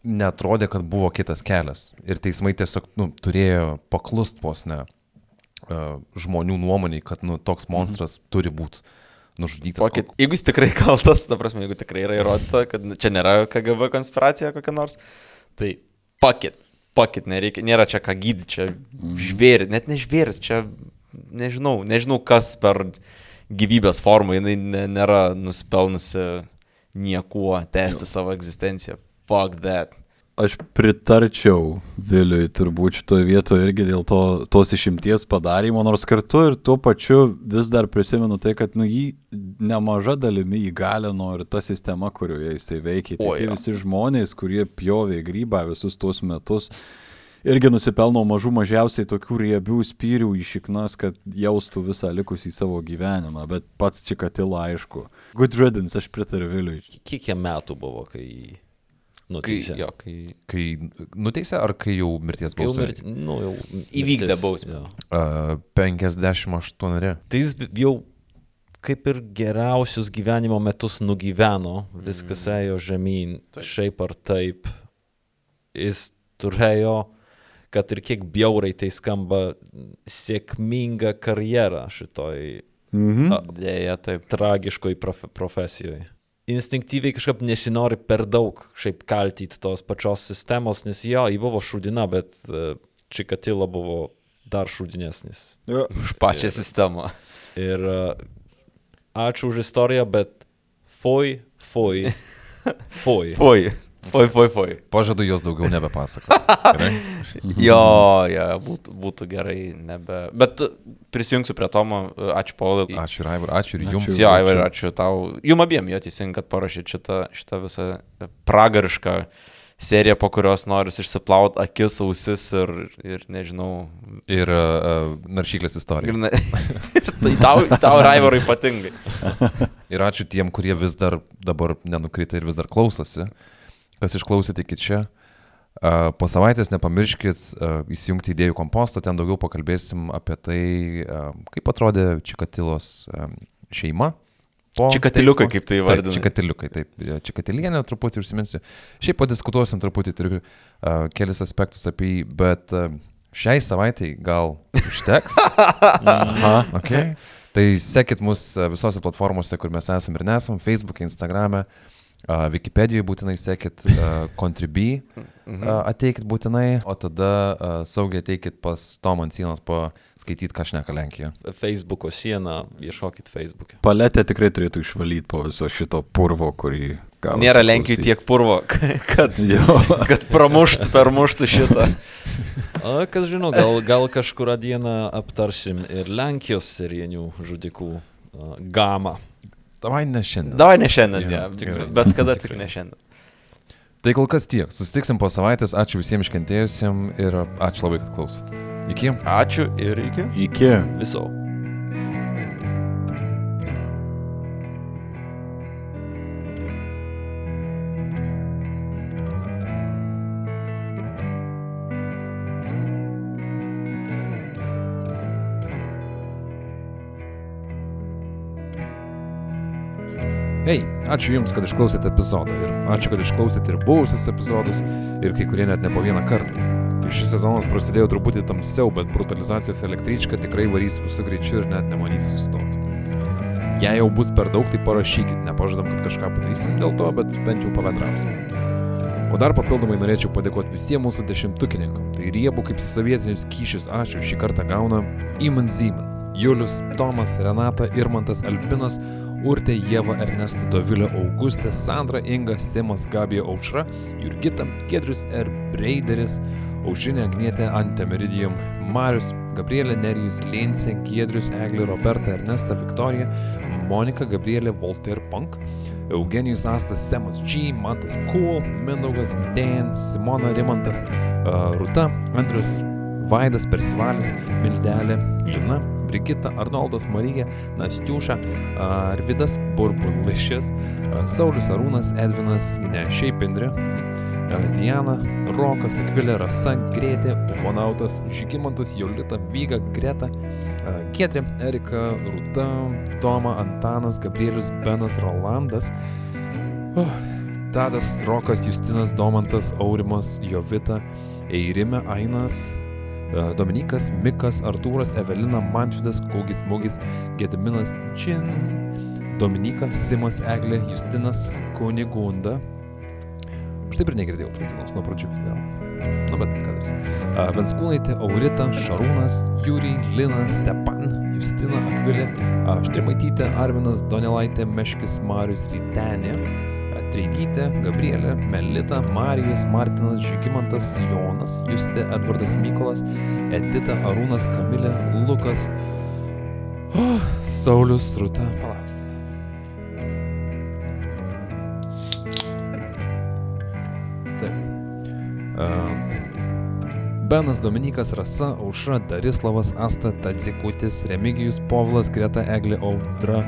S3: netrodė, kad buvo kitas kelias. Ir teismai tiesiog nu, turėjo paklust vos ne a, žmonių nuomoniai, kad nu, toks monstras mhm. turi būti nužudytas.
S1: Pokyt, jeigu jis tikrai kaltas, ta prasme, jeigu tikrai yra įrodyta, kad čia nėra KGB konspiracija kokia nors, tai pakit, pakit, nereikia, nėra čia ką gydyti, čia žvėris, net ne žvėris, čia nežinau, nežinau kas per gyvybės formą, jinai nėra nusipelnusi niekuo tęsti savo egzistenciją. Fuck that.
S2: Aš pritarčiau Viliui turbūt šitoje vietoje irgi dėl to, tos išimties padarymo, nors kartu ir tuo pačiu vis dar prisimenu tai, kad nu, jį nemaža dalimi įgalino ir ta sistema, kurioje jisai veikia. Tai tie visi žmonės, kurie pjovė grybą visus tuos metus, irgi nusipelno mažų mažiausiai tokių riebių spyrių į šiknas, kad jaustų visą likusį savo gyvenimą, bet pats Čikatila aišku. Good riddance, aš pritariu Viliui.
S4: Kiek jam metų buvo, kai... Nu,
S1: Kai,
S4: teisė?
S1: jo, kai
S3: Kai nuteisė ar kai jau mirties
S4: Kai jau,
S3: bausmė?
S4: mirti, nu, jau
S1: Įvykdė
S4: jo.
S3: Uh, 58.
S4: Tai jis jau kaip ir geriausius gyvenimo metus nugyveno, viskas ėjo žemyn, šiaip ar taip. Jis turėjo, kad ir kiek bjaurai tai skamba, sėkmingą karjerą šitoj
S2: Mhm.
S1: dėja taip.
S4: tragiškoj prof profesijoje. Instinktyviai kažkaip nesinori per daug šiaip kaltyti tos pačios sistemos, nes jo, ji buvo šudina, bet uh, Čikatila buvo dar šudinesnis.
S1: Už pačią sistemą.
S4: Ir uh, ačiū už istoriją, bet foj, foj, foj.
S1: Fui. Fui, fui, fui.
S3: Pažadu jos daugiau nebepasakoti.
S1: Jo, jo, būtų, būtų gerai, nebe. Bet prisijungsiu prie Tomo, ačiū Paulai.
S3: Ačiū Raivar, ačiū ir jums.
S2: Ačiū.
S1: Jo, Aivar, ačiū tau. Jum abiem, jo teisingai, kad parašyt šitą, šitą visą pragarišką seriją, po kurios noris išsiplaut akis, ausis ir, ir nežinau.
S3: Ir uh, naršyklės istorija.
S1: Ir, ir tai tau, tau Raivarai ypatingai.
S3: Ir ačiū tiem, kurie vis dar dabar nenukrita ir vis dar klausosi. Kas išklausėte iki čia. Po savaitės nepamirškit įsijungti idėjų kompostą, ten daugiau pakalbėsim apie tai, kaip atrodė Čikatilos šeima. po
S1: Čikatiliukai,
S3: teismo.
S1: kaip tu
S3: Taip,
S1: įvardinai.
S3: Čikatiliukai, taip. Čikatilienė truputį užsiminsiu. Šiaip padiskutuosim truputį, turiu uh, kelis aspektus apie jį, bet uh, šiai savaitai gal užteks.
S2: Aha.
S3: Okay. Tai sekit mus visose platformose, kur mes esame ir nesam - Facebook'e, Instagram'e. Uh, Wikipedijoje būtinai sekit uh, Contribui, uh, ateikit būtinai, o tada uh, saugiai ateikit pas Tom ant sienos paskaityti, ką šneka Lenkija.
S4: Facebooko sieną, ieškokit Facebook'e.
S2: Paletė tikrai turėtų išvalyti po viso šito purvo, kurį gavo.
S1: Nėra Lenkijoje tiek purvo, kad, kad pramuštų, permuštų šitą.
S4: O kas žino, gal, gal kažkurą dieną aptarsim ir Lenkijos serijinių žudikų a, gamą.
S3: Davai ne šiandien.
S1: Davai ne šiandien,
S3: Jo,
S1: ja,
S3: tikrai.
S1: bet kada tik ne šiandien.
S3: Tai kol kas tiek. Susitiksim po savaitės. Ačiū visiems iškentėjusiems ir ačiū labai, kad klausot. Iki.
S1: Ačiū ir iki.
S2: Iki.
S4: Viso.
S3: Hei, ačiū Jums, kad išklausėte epizodą. Ir ačiū, kad išklausėte ir buvusius epizodus, ir kai kurie net ne po vieną kartą. Tai šis sezonas prasidėjo truputį tamsiau, bet brutalizacijos električka tikrai varys visų greičiu ir net nemanys sustoti. Jei jau bus per daug, tai parašykit, nepažadam, kad kažką padarysim dėl to, bet bent jau pabendrausim. O dar papildomai norėčiau padėkoti visiems mūsų dešimtukininkam. Tai riebu kaip sovietinis kyšis ačiū šį kartą gauna Iman Zeman, Julius, Tomas, Renata, Irmantas, Albinas, Urtė, Jėva, Ernestas, Dovilė, Augustė, Sandra, Inga, Simas, Gabija, Aušra, Jurgita, Gedrius R. Breideris, Aušrinė, Agnietė, Ante Meridium, Marius, Gabrielė, Nerijus, Lėnsė, Giedrius, Eglė, Roberta, Ernesta, Viktorija, Monika, Gabrielė, Volter Punk, Eugenijus Astas, Semas G, Mantas Cool, Mindaugas, Dan, Simona Rimantas, uh, Ruta, Andrius, Vaidas Persivalis, Mildelė, Lina, Brigita, Arnoldas, Marija, Nastiuša, Arvidas, Burbulišės, Saulis Arūnas, Edvinas, ne šiaip Indrė, Diana, Rokas, Akvilė, Rasa, Grėtė, Ufonautas, Žygimantas, Jolita, Vyga, Greta, Kietrė, Erika, Rūta, Toma, Antanas, Gabrielius, Benas, Rolandas, uh, Tadas, Rokas, Justinas, Domantas, Aurimas, Jovita, Eirime, Ainas, Dominikas, Mikas, Artūras, Evelina, Mantvidas, Kūgis, Mūgis, Gediminas, Čin, Dominika, Simas, Eglė, Justinas, Kunigunda. Aš taip ir negirdėjau tos dienos nuo pradžių galo. Nu, bet ką darysi. Uh, Venskūnaitė, Aurita, Šarūnas, Jūri, Lina, Stepan, Justina, Akvilė, uh, Štrimaitytė, Arvinas, Donelaitė, Meškis, Marius, Rytenė, Treigytė, Gabrielė, Melita, Marijus, Martinas, Žygimantas, Jonas, Justė, Edvardas Mykolas, Edita, Arūnas, Kamilė, Lukas, oh, Saulis, Rūta, palaukite. Taip. Uh, Benas Dominikas Rasa, Aušra, Darislavas, Asta, Tadzikutis, Remigijus, Povlas, Greta, Eglė, Audra?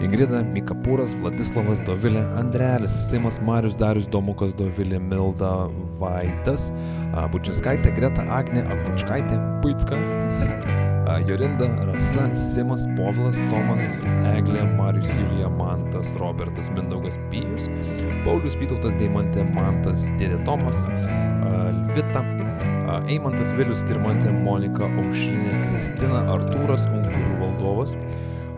S3: Ingrida, Mikapūras, Vladislavas, Dovilė, Andrelis, Simas, Marius, Darius, Domukas, Dovilė, Milda, Vaidas, a, Bučinskaitė, Greta, Agnė, Akučkaitė, Puicka, a, Jorinda, Rasa, Simas, Povlas, Tomas, Eglė, Marius, Julija, Mantas, Robertas, Mindaugas, Pijus, Paulius, Vytautas, Deimantė, Mantas, Dėdė Tomas, a, Lvita, a, Eimantas, Vilius, Kirmantė, Monika, Aušrinė, Kristina, Artūras, Ungurių valdovas,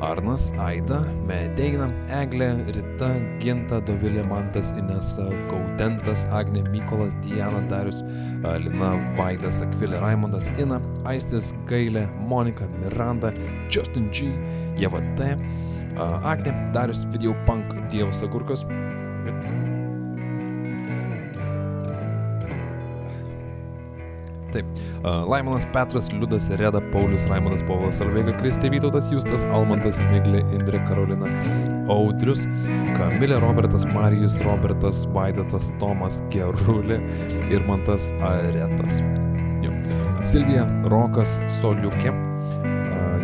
S3: Arnas, Aida, Medeina, Eglė, Rita, Ginta, Dovilė, Mantas, Inesa, Gaudentas, Agnė, Mykolas, Diana, Darius, a, Lina, Vaidas, Akvilė, Raimondas, Ina, Aistis, Gailė, Monika, Miranda, Justin G, Jeva T, a, Agnė, Darius, Video Punk, Dievas Agurkas. Taip. Laimonas Petras, Liudas, Reda, Paulius, Raimondas, Povilas, Arvega, Kristė, Vytautas, Justas, Almantas, Miglė, Indrė, Karolina, Audrius, Kamilė, Robertas, Marijus, Robertas, Vaidotas, Tomas, Gerulė, Irmantas, Aretas. Jo. Silvija, Rokas, Soliukė,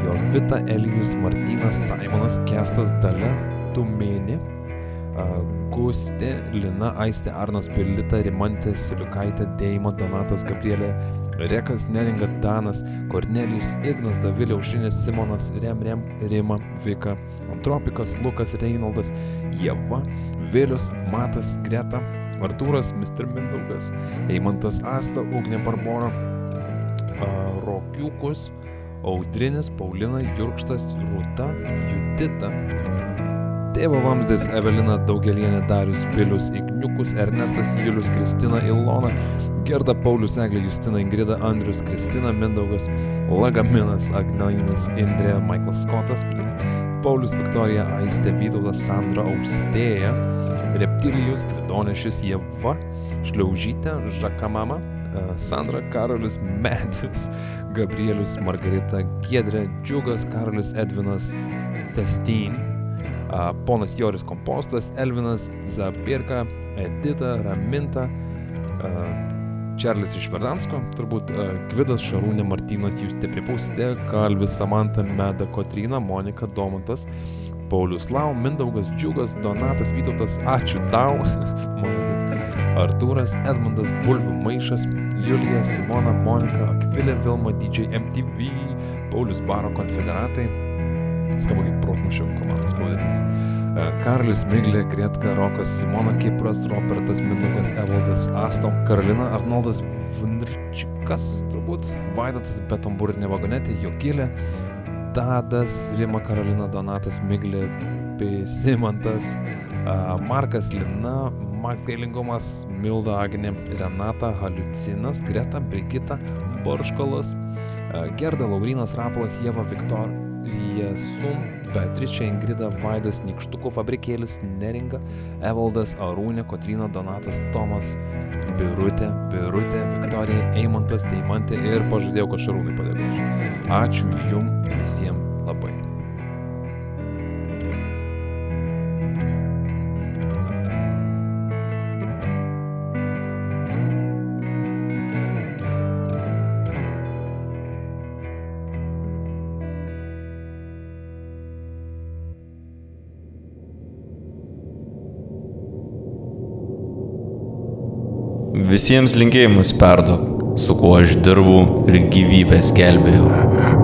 S3: Jovita, Elijus, Martynas, Simonas, Kestas, Dalia, Tumėnė, uh, Gustė, Lina, Aistė, Arnas, Pilita, Rimantė, Siliukaitė, Deima, Donatas, Gabrielė, Rekas, Neringa, Danas, Kornelijus, Ignas, Davilė, Aušinė, Simonas, Rem, Rem, Rima, Vika, Antropikas, Lukas, Reinaldas, Jeva, Vėlius, Matas, Greta, Artūras, Mr. Mindaugas, Eimantas, Asta, Ugnė, Barbora, Rokiukus, Audrinis, Paulina, Jurkštas, Rūta, Judita, Tėvo Vamzdis, Evelina Daugelienė, Darius Pilius, Igniukus, Ernestas Julius, Kristina Ilona, Gerda Paulius, Eglė Justina, Ingrida Andrius, Kristina Mindaugas, Lagaminas, Agnainis, Indrė, Michaelas Skotas, Paulius Viktorija, Aistė Vytautas, Sandra Austėja, Reptilijus, Gvidonešis, Jeva, Šliaužytė, Žakamama, e, Sandra Karolis Medis, Gabrielius Margarita Giedrė, Džiugas Karolis Edvinas Thestin, a, ponas Joris Kompostas, Elvinas Zabirka, Edita Raminta, Čarlis iš Verdansko, turbūt Gvidas Šarūnė Martynas Justė Pripauste, Kalvis Samanta Meda Kotryna, Monika Domantas, Paulius Lau, Mindaugas Džiugas, Donatas Vytautas, ačiū tau, Malatis, Artūras, Edmundas Bulvių Maišas, Julija, Simona, Monika, Akvilė, Vilma, DJ MTV, Paulius Baro Konfederatai, skamba kaip protmušio komandos pavadinimas. E, Karolis Miglė, Gretka, Rokas, Simona Kipras, Robertas Mindaugas, Evaldas Astom, Karolina Arnoldas Vnirčikas, turbūt, Vaidotas Betomburinė vagonetė, Jogilė, Tadas, Rima Karolina, Donatas Miglė, Simantas, Markas Lina, Max Gailingumas, Milda Agnė, Renata Haliucinas, Greta Brigita, Barškolas, Gerda Laurinas Rapolas, Jeva Viktorija Sum, Beatričia Ingrida, Vaidas Nikštukų fabrikėlis, Neringa, Evaldas Arūnė, Kotrina Donatas, Tomas, Birutė, Birutė, Viktorija, Eimantas, Deimantė ir pažadėjau, kad Šarūnai padėkosiu. Ačiū jum visiems
S1: Visiems linkėjimus perduok, su kuo aš dirbu ir gyvybės gelbėjau.